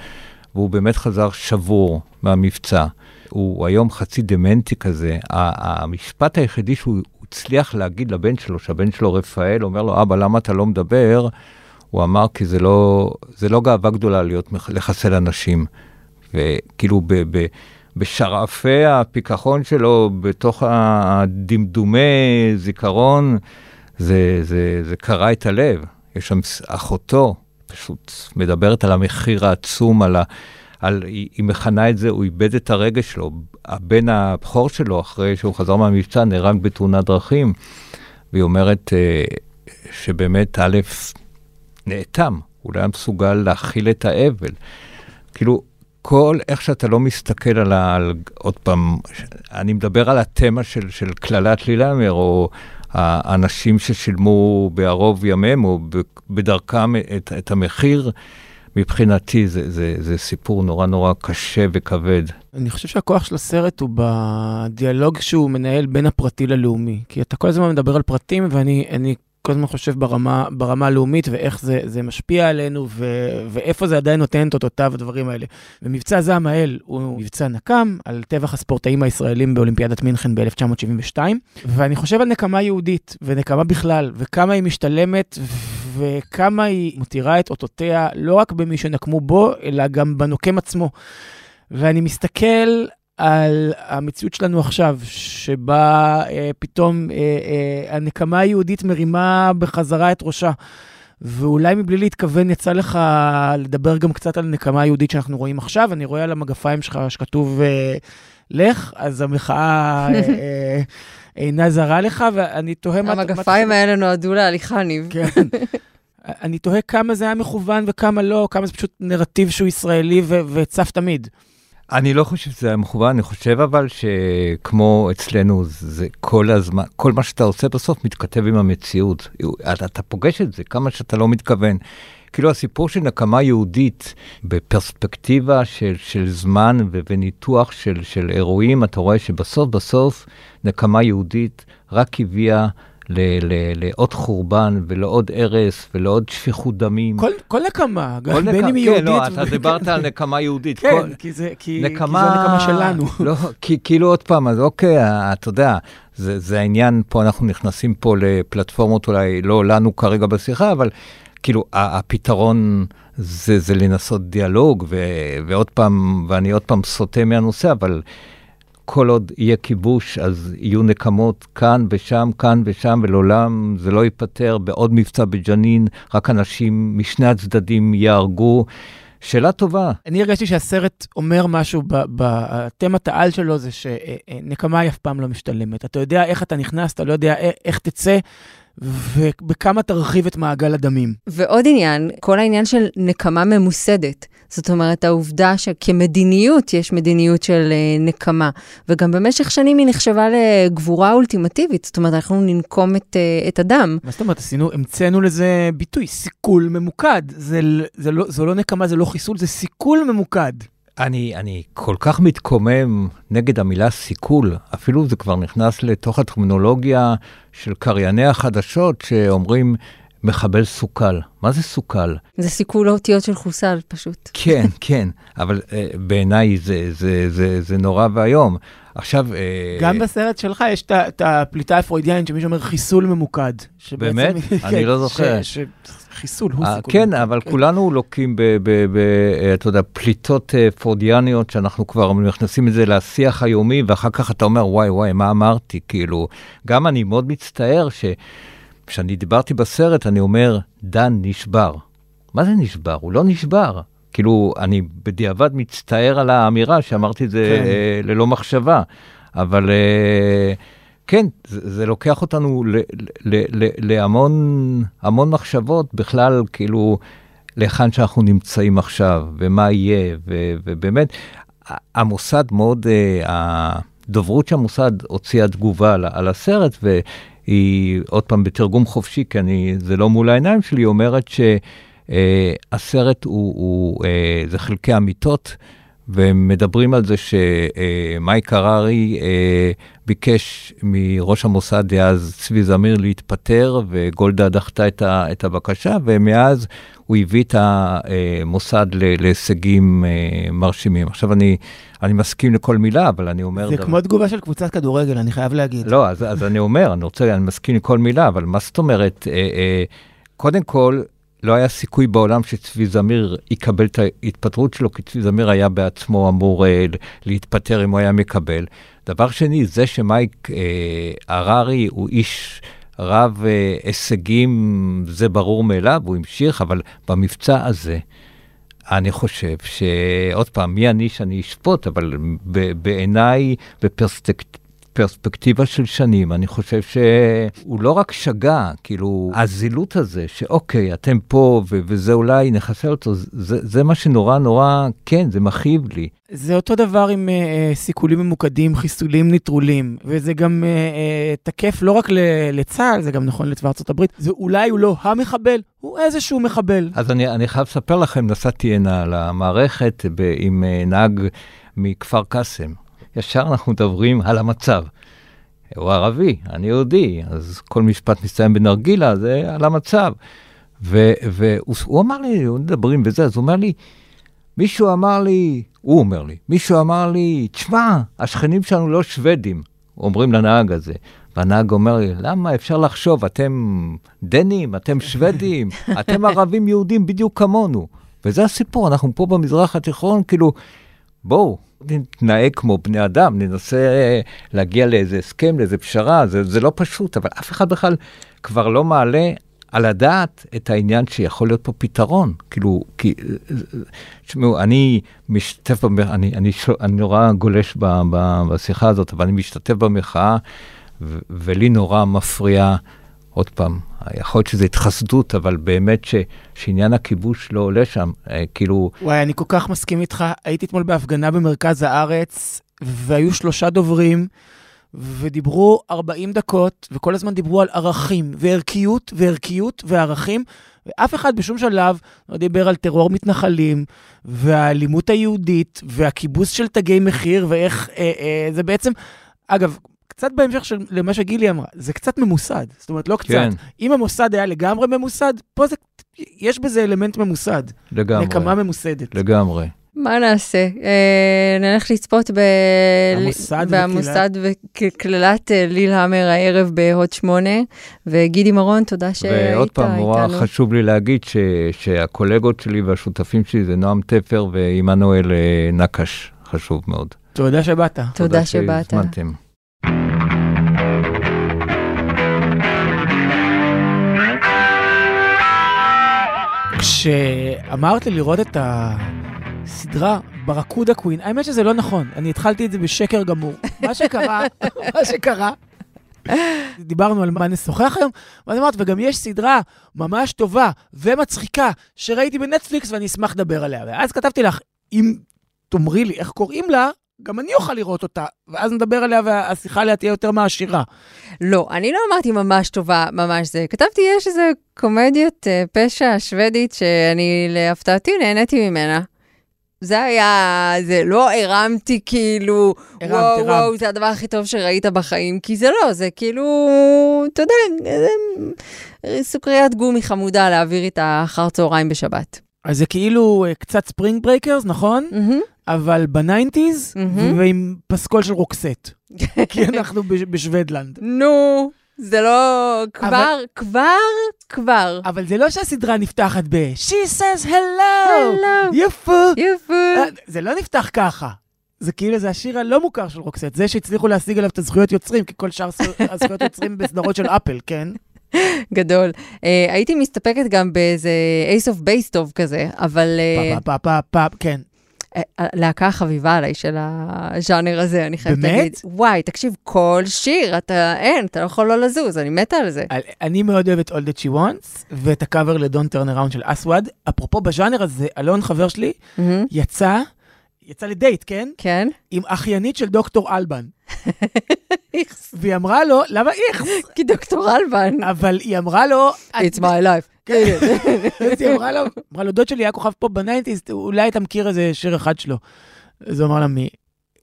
והוא באמת חזר שבור מהמבצע. הוא היום חצי דמנטי כזה. המשפט היחידי שהוא הצליח להגיד לבן שלו, שהבן שלו רפאל, אומר לו, אבא, למה אתה לא מדבר? הוא אמר, כי זה לא, זה לא גאווה גדולה להיות, לחסל אנשים. וכאילו ב, ב, בשרעפי הפיכחון שלו, בתוך הדמדומי זיכרון, זה, זה, זה קרע את הלב. יש שם אחותו, פשוט מדברת על המחיר העצום, על ה... על, היא, היא מכנה את זה, הוא איבד את הרגש שלו. הבן הבכור שלו, אחרי שהוא חזר מהמבצע, נהרג בתאונת דרכים, והיא אומרת אה, שבאמת, א', נאטם, הוא לא היה מסוגל להכיל את האבל. כאילו, כל איך שאתה לא מסתכל על ה... על, עוד פעם, אני מדבר על התמה של קללת לילמר, או האנשים ששילמו בערוב ימיהם, או בדרכם את, את המחיר, מבחינתי זה, זה, זה סיפור נורא נורא קשה וכבד. אני חושב שהכוח של הסרט הוא בדיאלוג שהוא מנהל בין הפרטי ללאומי. כי אתה כל הזמן מדבר על פרטים, ואני אני כל הזמן חושב ברמה, ברמה הלאומית, ואיך זה, זה משפיע עלינו, ו, ואיפה זה עדיין נותן את אותותיו, הדברים האלה. ומבצע זעם האל הוא מבצע נקם על טבח הספורטאים הישראלים באולימפיאדת מינכן ב-1972, ואני חושב על נקמה יהודית, ונקמה בכלל, וכמה היא משתלמת, וכמה היא מותירה את אותותיה לא רק במי שנקמו בו, אלא גם בנוקם עצמו. ואני מסתכל על המציאות שלנו עכשיו, שבה אה, פתאום אה, אה, הנקמה היהודית מרימה בחזרה את ראשה. ואולי מבלי להתכוון יצא לך לדבר גם קצת על נקמה היהודית שאנחנו רואים עכשיו. אני רואה על המגפיים שלך שכתוב אה, לך, אז המחאה אה, אה, אינה זרה לך, ואני תוהה מה... המגפיים האלה נועדו להליכה, ניב. כן. אני תוהה כמה זה היה מכוון וכמה לא, כמה זה פשוט נרטיב שהוא ישראלי וצף תמיד. אני לא חושב שזה היה מכוון, אני חושב אבל שכמו אצלנו, זה כל הזמן, כל מה שאתה עושה בסוף מתכתב עם המציאות. אתה, אתה פוגש את זה, כמה שאתה לא מתכוון. כאילו הסיפור של נקמה יהודית בפרספקטיבה של, של זמן ו- וניתוח של, של אירועים, אתה רואה שבסוף בסוף נקמה יהודית רק הביאה לעוד חורבן ולעוד הרס ולעוד שפיכות דמים. כל, כל נקמה, כל בין נק- אם היא כן, יהודית. לא, אתה דיברת על נקמה יהודית. כן, כל- כי זה, כי, נקמה... כי זו הנקמה שלנו. לא, כי, כאילו עוד פעם, אז אוקיי, אתה יודע, זה, זה העניין, פה אנחנו נכנסים פה לפלטפורמות אולי לא לנו כרגע בשיחה, אבל כאילו הפתרון זה, זה לנסות דיאלוג, ו, ועוד פעם, ואני עוד פעם סוטה מהנושא, אבל כל עוד יהיה כיבוש, אז יהיו נקמות כאן ושם, כאן ושם, ולעולם זה לא ייפתר. בעוד מבצע בג'נין, רק אנשים משני הצדדים ייהרגו. שאלה טובה. אני הרגשתי שהסרט אומר משהו, בתמת העל שלו זה שנקמה היא אף פעם לא משתלמת. אתה יודע איך אתה נכנס, אתה לא יודע איך, איך תצא, ובכמה תרחיב את מעגל הדמים. ועוד עניין, כל העניין של נקמה ממוסדת. זאת אומרת, העובדה שכמדיניות יש מדיניות של אה, נקמה, וגם במשך שנים היא נחשבה לגבורה אולטימטיבית, זאת אומרת, אנחנו ננקום את, אה, את הדם. מה זאת אומרת, עשינו, המצאנו לזה ביטוי, סיכול ממוקד. זה, זה לא, זו לא נקמה, זה לא חיסול, זה סיכול ממוקד. אני, אני כל כך מתקומם נגד המילה סיכול, אפילו זה כבר נכנס לתוך הטרמינולוגיה של קרייני החדשות שאומרים מחבל סוכל. מה זה סוכל? זה סיכול האותיות של חוסל פשוט. כן, כן, אבל uh, בעיניי זה, זה, זה, זה נורא ואיום. עכשיו... Uh, גם בסרט שלך יש את הפליטה הפרוידיאנית שמישהו אומר חיסול ממוקד. באמת? כן, אני לא זוכר. ש- ש- חיסול הוא אה, סיכול. כן, ממוקד. אבל כולנו לוקים ב, ב, ב, אה, אתה יודע, פליטות אה, פרודיאניות, שאנחנו כבר מכניסים את זה לשיח היומי, ואחר כך אתה אומר, וואי, וואי, מה אמרתי? כאילו, גם אני מאוד מצטער שכשאני דיברתי בסרט, אני אומר, דן נשבר. מה זה נשבר? הוא לא נשבר. כאילו, אני בדיעבד מצטער על האמירה שאמרתי את זה כן. אה, ללא מחשבה, אבל... אה, כן, זה, זה לוקח אותנו ל, ל, ל, להמון המון מחשבות בכלל, כאילו, להיכן שאנחנו נמצאים עכשיו, ומה יהיה, ו, ובאמת, המוסד מאוד, uh, הדוברות של המוסד הוציאה תגובה על, על הסרט, והיא, עוד פעם, בתרגום חופשי, כי אני, זה לא מול העיניים שלי, היא אומרת שהסרט הוא, הוא, uh, זה חלקי אמיתות. ומדברים על זה שמייק הררי אה, ביקש מראש המוסד דאז צבי זמיר להתפטר, וגולדה דחתה את, ה, את הבקשה, ומאז הוא הביא את המוסד להישגים אה, מרשימים. עכשיו, אני, אני מסכים לכל מילה, אבל אני אומר... זה דבר- כמו תגובה של קבוצת כדורגל, אני חייב להגיד. לא, אז, אז אני אומר, אני רוצה, אני מסכים לכל מילה, אבל מה זאת אומרת? אה, אה, קודם כל, לא היה סיכוי בעולם שצבי זמיר יקבל את ההתפטרות שלו, כי צבי זמיר היה בעצמו אמור אה, להתפטר אם הוא היה מקבל. דבר שני, זה שמייק אה, הררי הוא איש רב אה, הישגים, זה ברור מאליו, הוא המשיך, אבל במבצע הזה, אני חושב שעוד פעם, מי אני שאני אשפוט, אבל בעיניי, בפרספקטיבה, פרספקטיבה של שנים, אני חושב שהוא לא רק שגה, כאילו, הזילות הזה, שאוקיי, אתם פה, ו- וזה אולי נחסל אותו, זה, זה מה שנורא נורא, כן, זה מכאיב לי. זה אותו דבר עם uh, סיכולים ממוקדים, חיסולים נטרולים, וזה גם uh, uh, תקף לא רק ל- לצה"ל, זה גם נכון לצבא הברית. זה אולי הוא לא המחבל, הוא איזשהו מחבל. אז אני, אני חייב לספר לכם, נסעתי הנה למערכת ב- עם uh, נהג מכפר קאסם. ישר אנחנו מדברים על המצב. הוא ערבי, אני יהודי, אז כל משפט מסתיים בנרגילה, זה על המצב. והוא אמר לי, מדברים בזה, אז הוא אומר לי, מישהו אמר לי, הוא אומר לי, מישהו אמר לי, תשמע, השכנים שלנו לא שוודים, אומרים לנהג הזה. והנהג אומר לי, למה אפשר לחשוב, אתם דנים, אתם שוודים, אתם ערבים יהודים בדיוק כמונו. וזה הסיפור, אנחנו פה במזרח התיכון, כאילו, בואו, נתנהג כמו בני אדם, ננסה להגיע לאיזה הסכם, לאיזה פשרה, זה, זה לא פשוט, אבל אף אחד בכלל כבר לא מעלה על הדעת את העניין שיכול להיות פה פתרון. כאילו, כי, תשמעו, אני משתתף, במח... אני, אני, אני נורא גולש ב, ב, בשיחה הזאת, אבל אני משתתף במחאה, ו, ולי נורא מפריע, עוד פעם, יכול להיות שזו התחסדות, אבל באמת ש, שעניין הכיבוש לא עולה שם, אה, כאילו... וואי, אני כל כך מסכים איתך. הייתי אתמול בהפגנה במרכז הארץ, והיו שלושה דוברים, ודיברו 40 דקות, וכל הזמן דיברו על ערכים, וערכיות, וערכיות, וערכים, ואף אחד בשום שלב לא דיבר על טרור מתנחלים, והאלימות היהודית, והכיבוס של תגי מחיר, ואיך אה, אה, זה בעצם... אגב, קצת בהמשך של למה שגילי אמרה, זה קצת ממוסד. זאת אומרת, לא קצת. כן. אם המוסד היה לגמרי ממוסד, פה זה, יש בזה אלמנט ממוסד. לגמרי. נקמה ממוסדת. לגמרי. מה נעשה? אה, נלך לצפות ב... המוסד במוסד וקללת אה, ליל המר הערב בהוט שמונה, וגידי מרון, תודה שהיית איתנו. ועוד פעם, נורא חשוב לי להגיד ש... שהקולגות שלי והשותפים שלי זה נועם תפר ועמנואל אה, נקש, חשוב מאוד. תודה שבאת. תודה, תודה שבאת. שהזמנתם. כשאמרת לי לראות את הסדרה ברקודה קווין, האמת שזה לא נכון, אני התחלתי את זה בשקר גמור. מה שקרה, מה שקרה, דיברנו על מה נשוחח היום, ואני אמרת, וגם יש סדרה ממש טובה ומצחיקה שראיתי בנטפליקס ואני אשמח לדבר עליה. ואז כתבתי לך, אם תאמרי לי איך קוראים לה, גם אני אוכל לראות אותה, ואז נדבר עליה והשיחה עליה תהיה יותר מעשירה. לא, אני לא אמרתי ממש טובה, ממש זה. כתבתי, יש איזה קומדיית uh, פשע שוודית שאני להפתעתי נהניתי ממנה. זה היה, זה לא הרמתי כאילו, הרמת, וואו, הרמת. וואו, זה הדבר הכי טוב שראית בחיים, כי זה לא, זה כאילו, אתה יודע, זה סוכריית גומי חמודה להעביר איתה אחר צהריים בשבת. אז זה כאילו אה, קצת Spring Breakers, נכון? אבל ב nineties, ועם פסקול של Roxette. כי אנחנו בש- בשוודלנד. נו, זה לא, כבר, אבל- כבר, כבר. אבל זה לא שהסדרה נפתחת ב- She says hello, Hello. You fool. You fool. אה, זה לא נפתח ככה. זה כאילו, זה השיר הלא מוכר של Roxette, זה שהצליחו להשיג עליו את הזכויות יוצרים, כי כל שאר הזכויות יוצרים בסדרות של אפל, כן? גדול. Uh, הייתי מסתפקת גם באיזה Ace of Base טוב כזה, אבל... פה פה פה פה, כן. הלהקה החביבה עליי של הז'אנר הזה, אני חייבת באמת? להגיד. וואי, תקשיב, כל שיר, אתה, אין, אתה לא יכול לא לזוז, אני מתה על זה. על- אני מאוד אוהב את All That She Wants, ואת הקאבר ל Don't Turn Around של Aswad. אפרופו בז'אנר הזה, אלון חבר שלי יצא, יצא לדייט, כן? כן. עם אחיינית של דוקטור אלבן. והיא אמרה לו, למה איכס? כי דוקטור אלבן. אבל היא אמרה לו... It's my life. כן, אז היא אמרה לו, אמרה לו, דוד שלי היה כוכב פה ב nineties, אולי אתה מכיר איזה שיר אחד שלו. אז הוא אמר לה, מי?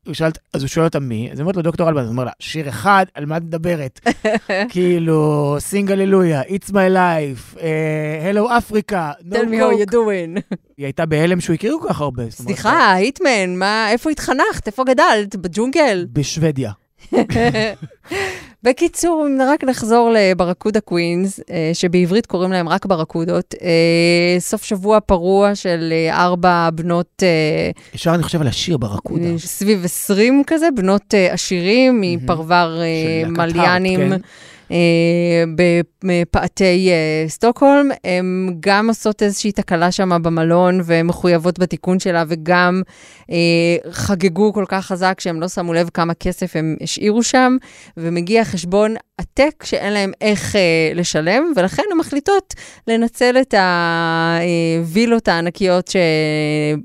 הוא שאל, אז הוא שואל אותה מי, אז היא אומרת לו, דוקטור אלבן, אז הוא אומר לה, שיר אחד, על מה את מדברת? כאילו, Sing Hallelujah, It's my life, אה, Hello Africa, no Tell me how you doing. היא הייתה בהלם שהוא הכיר כל כך הרבה. סליחה, היטמן, מה, איפה התחנכת? איפה גדלת? בג'ונגל? בשוודיה. בקיצור, אם רק נחזור לברקודה קווינס, אה, שבעברית קוראים להם רק ברקודות, אה, סוף שבוע פרוע של אה, ארבע בנות ישר אני חושב על השיר ברקודה. סביב 20 כזה, בנות עשירים מפרבר מליאנים. אה, בפאתי אה, סטוקהולם. הן גם עושות איזושהי תקלה שם במלון ומחויבות בתיקון שלה, וגם אה, חגגו כל כך חזק שהם לא שמו לב כמה כסף הם השאירו שם, ומגיע חשבון עתק שאין להם איך אה, לשלם, ולכן הן מחליטות לנצל את הווילות הענקיות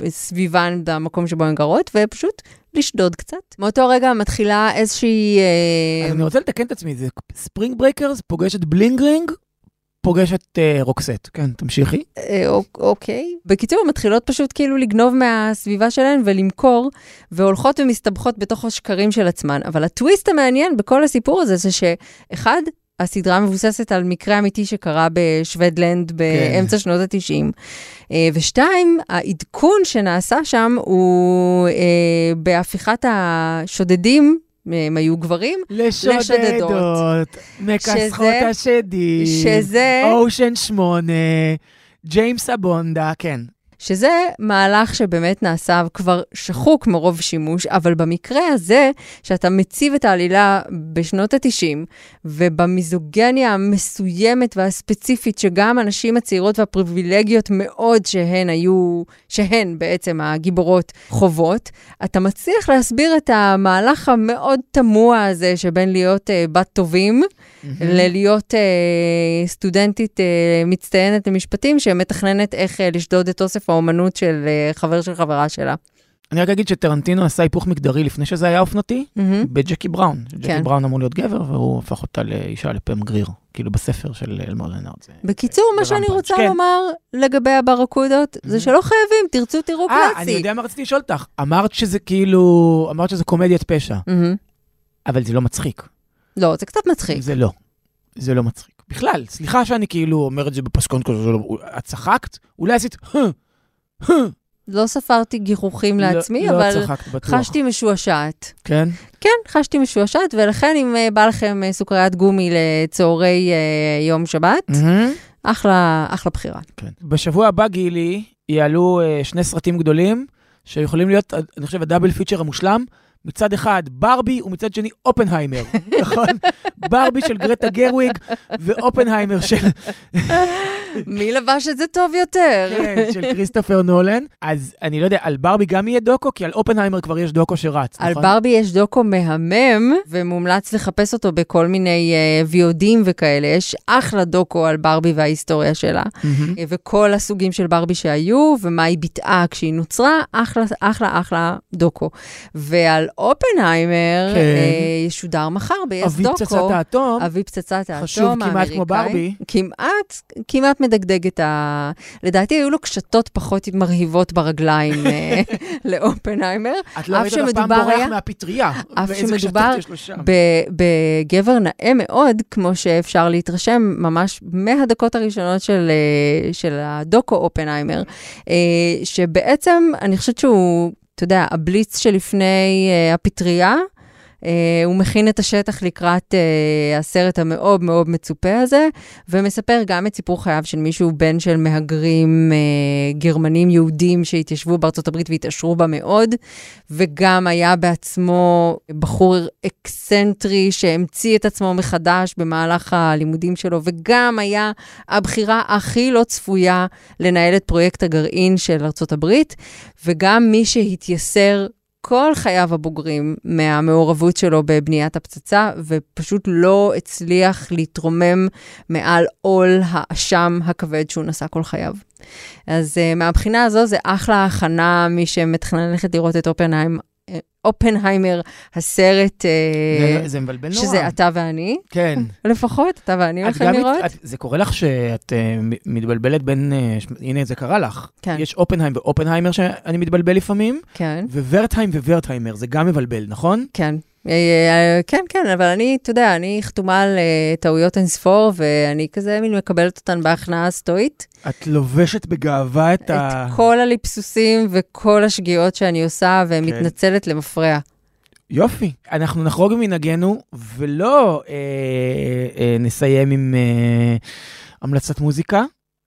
שסביבן במקום שבו הן גרות, ופשוט לשדוד קצת. מאותו רגע מתחילה איזושהי... אה, אז אני רוצה לתקן את עצמי, זה ספרינג ברייקרס פוגש את Bling Ring, פוגש את אה, Roxette. כן, תמשיכי. אה, אוק- אוקיי. בקיצור, מתחילות פשוט כאילו לגנוב מהסביבה שלהן ולמכור, והולכות ומסתבכות בתוך השקרים של עצמן. אבל הטוויסט המעניין בכל הסיפור הזה זה שאחד, הסדרה מבוססת על מקרה אמיתי שקרה בשוודלנד באמצע שנות ה-90. ושתיים, העדכון שנעשה שם הוא אה, בהפיכת השודדים, הם היו גברים, לשודדות, מכסחות שזה- השדים, שזה- אושן 8, ג'יימס אבונדה, כן. שזה מהלך שבאמת נעשה כבר שחוק מרוב שימוש, אבל במקרה הזה, שאתה מציב את העלילה בשנות ה-90, ובמיזוגניה המסוימת והספציפית, שגם הנשים הצעירות והפריבילגיות מאוד שהן היו, שהן בעצם הגיבורות חוות, אתה מצליח להסביר את המהלך המאוד תמוה הזה שבין להיות uh, בת טובים, ללהיות uh, סטודנטית uh, מצטיינת למשפטים, שמתכננת איך uh, לשדוד את אוסף האומנות של uh, חבר של חברה שלה. אני רק אגיד שטרנטינו עשה היפוך מגדרי לפני שזה היה אופנתי, מהמם. בג'קי בראון. ג'קי כן. בראון אמור להיות גבר, והוא הפך אותה לאישה לפם גריר, כאילו בספר של אלמר לנארד. בקיצור, מה שאני רוצה כן. לומר לגבי הברקודות, זה שלא חייבים, תרצו, תראו אה, אני קלאסי. יודע מה רציתי לשאול אותך. אמרת שזה כאילו, אמרת שזה קומדיית פשע, מהמם. אבל זה לא מצחיק. לא, זה קצת מצחיק. זה לא. זה לא מצחיק. בכלל, סליחה שאני כאילו אומר את זה בפסקון כזה, זה לא- את צחקת? אולי עשית. לא ספרתי גיחוכים לא- לעצמי, לא אבל בטוח. חשתי משועשעת. כן? כן, חשתי משועשעת, ולכן אם אה, בא לכם אה, סוכריית גומי לצהרי אה, יום שבת, מהמם. אחלה, אחלה בחירה. כן. בשבוע הבא, גילי, יעלו שני סרטים גדולים, שיכולים להיות, אני חושב, ה double feature המושלם. מצד אחד ברבי ומצד שני אופנהיימר, נכון? ברבי של גרטה גרוויג ואופנהיימר של, מי לבש את זה טוב יותר? כן, של כריסטופר נולן. אז אני לא יודע, על ברבי גם יהיה דוקו? כי על אופנהיימר כבר יש דוקו שרץ, על נכון? ברבי יש דוקו מהמם, ומומלץ לחפש אותו בכל מיני uh, VODים וכאלה. יש אחלה דוקו על ברבי וההיסטוריה שלה. אה, וכל הסוגים של ברבי שהיו, ומה היא ביטאה כשהיא נוצרה, אחלה, אחלה, אחלה דוקו. ועל אופנהיימר כן. אה, ישודר מחר אבי דוקו. פצצת האטום, אבי פצצת האטום חשוב כמעט האמריקאי. כמו ברבי. כמעט, כמעט מדגדג את ה... לדעתי היו לו קשתות פחות מרהיבות ברגליים אה, לאופנהיימר. את לא ראית אותו אף פעם בורח היה- מהפטריה. אף שמדובר בגבר נאה מאוד, כמו שאפשר להתרשם ממש מהדקות הראשונות של, אה, של הדוקו אופנהיימר, שבעצם אני חושבת שהוא, אתה יודע, הבליץ שלפני אה, הפטריה. Uh, הוא מכין את השטח לקראת uh, הסרט המאוד מאוד מצופה הזה, ומספר גם את סיפור חייו של מישהו בן של מהגרים uh, גרמנים יהודים שהתיישבו בארצות הברית והתעשרו בה מאוד, וגם היה בעצמו בחור אקסנטרי שהמציא את עצמו מחדש במהלך הלימודים שלו, וגם היה הבחירה הכי לא צפויה לנהל את פרויקט הגרעין של ארצות הברית, וגם מי שהתייסר כל חייו הבוגרים מהמעורבות שלו בבניית הפצצה, ופשוט לא הצליח להתרומם מעל עול האשם הכבד שהוא נשא כל חייו. אז uh, מהבחינה הזו זה אחלה הכנה, מי שמתכנן ללכת לראות את אופנהיים, אופנהיימר, הסרט, אה, זה- זה מבלבל נורא. שזה אתה ואני, כן. לפחות, אתה ואני הולכים לראות. את- זה קורה לך שאת מ- מתבלבלת בין, ש- הנה זה קרה לך. כן. יש אופנהיים ואופנהיימר שאני מתבלבל לפעמים, כן, וורטהיים וורטהיימר, זה גם מבלבל, נכון? כן. אה, אה, כן, כן, אבל אני, אתה יודע, אני חתומה על אה, טעויות אינספור, ואני כזה מין מקבלת אותן בהכנעה סטואית. את לובשת בגאווה את ה... את כל הליפסוסים וכל השגיאות שאני עושה, כן. ומתנצלת למפרע. יופי. אנחנו נחרוג ממנהגנו, ולא אה, אה, נסיים עם אה, המלצת מוזיקה,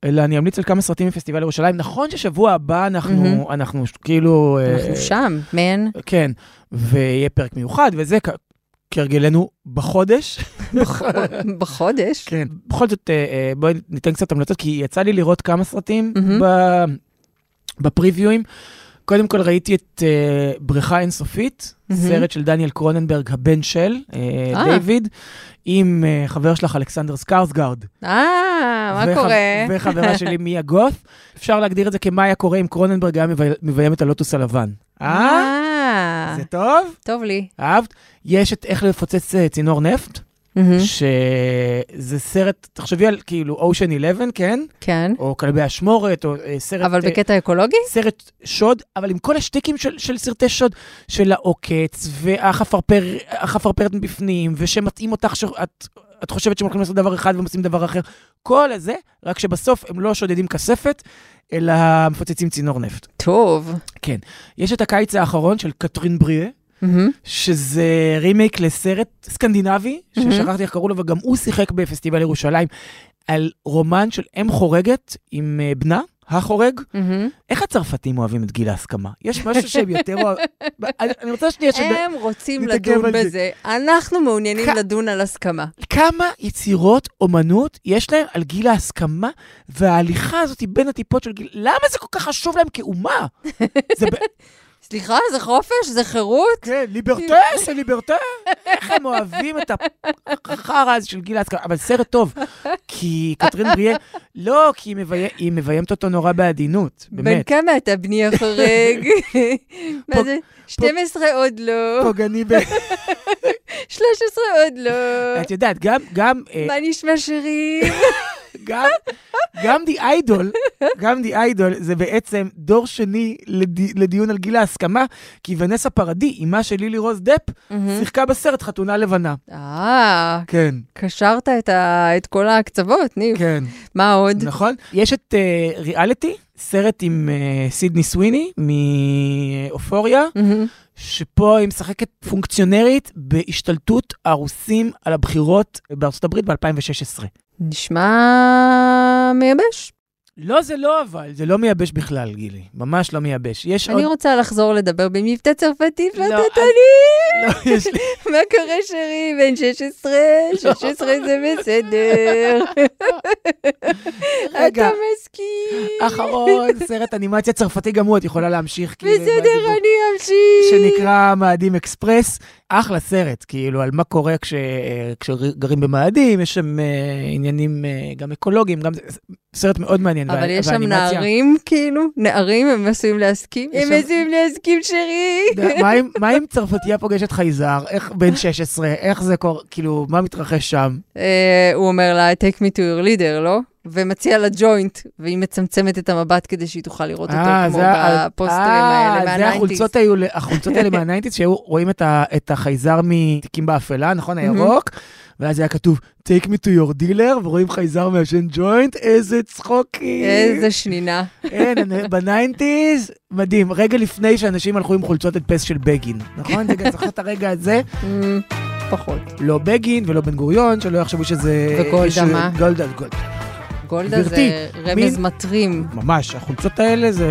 אלא אני אמליץ על כמה סרטים מפסטיבל ירושלים. נכון ששבוע הבא אנחנו, מהמם. אנחנו כאילו... אה, אנחנו שם, מן. כן, ויהיה פרק מיוחד וזה, כהרגלנו, בחודש. בחודש? כן. בכל זאת, אה, אה, בואי ניתן קצת המלצות, כי יצא לי לראות כמה סרטים. ב- בפריוויואים. קודם כל ראיתי את אה, בריכה אינסופית, מהמם. סרט של דניאל קרוננברג, הבן של אה, אה. דיוויד, עם אה, חבר שלך אלכסנדר סקרסגרד. אה, מה וח- קורה? וחברה שלי מיה גות. אפשר להגדיר את זה כמה היה קורה אם קרוננברג היה מבי- מביים את הלוטוס הלבן. אה? זה טוב? טוב לי. אהבת? יש את איך לפוצץ צינור נפט, מהמם. שזה סרט, תחשבי על כאילו אושן 11, כן? כן. או כלבי אשמורת, או אה, סרט... אבל אה, בקטע אקולוגי? סרט שוד, אבל עם כל השטיקים של, של סרטי שוד, של העוקץ, והחפרפרת מבפנים, ושמתאים אותך שאת את חושבת שהם הולכים לעשות דבר אחד והם עושים דבר אחר. כל הזה, רק שבסוף הם לא שודדים כספת, אלא מפוצצים צינור נפט. טוב. כן. יש את הקיץ האחרון של קטרין בריה, מהמם. שזה רימייק לסרט סקנדינבי, מהמם. ששכחתי איך קראו לו, וגם הוא שיחק בפסטיבל ירושלים, על רומן של אם חורגת עם אה, בנה, החורג. מהמם. איך הצרפתים אוהבים את גיל ההסכמה? יש משהו שהם יותר אוהבים... אני רוצה שנייה ש... הם רוצים לדון. בזה, אנחנו מעוניינים לדון על הסכמה. כמה יצירות אומנות יש להם על גיל ההסכמה, וההליכה הזאת בין הטיפות של גיל... למה זה כל כך חשוב להם כאומה? סליחה, זה חופש? זה חירות? כן, ליברטה, זה ליברטה. איך הם אוהבים את החרא הזה של גיל ההסכמה. אבל סרט טוב, כי קטרין בריה... לא, כי היא מבי- היא מביימת אותו נורא בעדינות, בן באמת. כמה אתה, בני החורג? מה זה? 12 עוד לא, פוגעני ב... 13 עוד לא. את יודעת, גם, גם, אה, מה נשמע שירים? גם, גם די איידול, גם די איידול זה בעצם דור שני לדי, לדיון על גיל ההסכמה, כי ונסה פרדי, אמה של לילי רוז דפ, מהמם. שיחקה בסרט חתונה לבנה. אה, כן, קשרת את ה- את כל הקצוות, ניב. כן, מה עוד? נכון. יש את uh, ריאליטי, סרט עם uh, סידני סוויני מאופוריה, מהמם. שפה היא משחקת פונקציונרית בהשתלטות הרוסים על הבחירות בארצות הברית ב-2016. נשמע מייבש. לא, זה לא אבל, זה לא מייבש בכלל, גילי. ממש לא מייבש. יש עוד... אני רוצה לחזור לדבר במבטא צרפתית לא, ואתה לא, יש לי... מה קורה שרי? בן 16? 16 זה בסדר. רגע. אתה מסכים. אחרון, סרט אנימציה צרפתי גם הוא, את יכולה להמשיך. בסדר. אני אמשיך. שנקרא מאדים אקספרס. אחלה סרט, כאילו, על מה קורה כש, כשגרים במאדים, יש שם אה, עניינים אה, גם אקולוגיים, גם סרט מאוד מעניין. אבל וה- יש שם נערים, כאילו, נערים, הם עשויים להסכים. הם עשויים להסכים, שרי. מה אם- צרפתייה פוגשת חייזר, איך בן 16, איך זה קורה, כאילו, מה מתרחש שם? אה, הוא אומר לה, take me to your leader, לא? ומציע לה ג'וינט, והיא מצמצמת את המבט כדי שהיא תוכל לראות אותו אה, כמו זה ה- בפוסטרים אה, האלה זה מה nineties. החולצות היו, החולצות האלה מה nineties, שהיו רואים את ה- את החייזר מתיקים באפלה, נכון? הירוק, ואז היה כתוב, take me to your dealer, ורואים חייזר מעשן ג'וינט, איזה צחוקים. איזה שנינה. אין, ב nineties, מדהים. רגע לפני שאנשים הלכו עם חולצות הדפס של בגין, נכון? זה גם זוכר את הרגע הזה? אמ, פחות. לא בגין ולא בן גוריון, שלא יחשבו שזה... וגולדה, מה? גולדה, גולדה. גולדה גברתי, זה רמז מין- מטרים. ממש, החולצות האלה זה...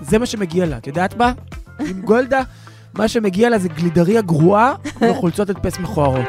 זה מה שמגיע לה, את יודעת מה? עם גולדה, מה שמגיע לה זה גלידריה גרועה וחולצות הדפס מכוערות.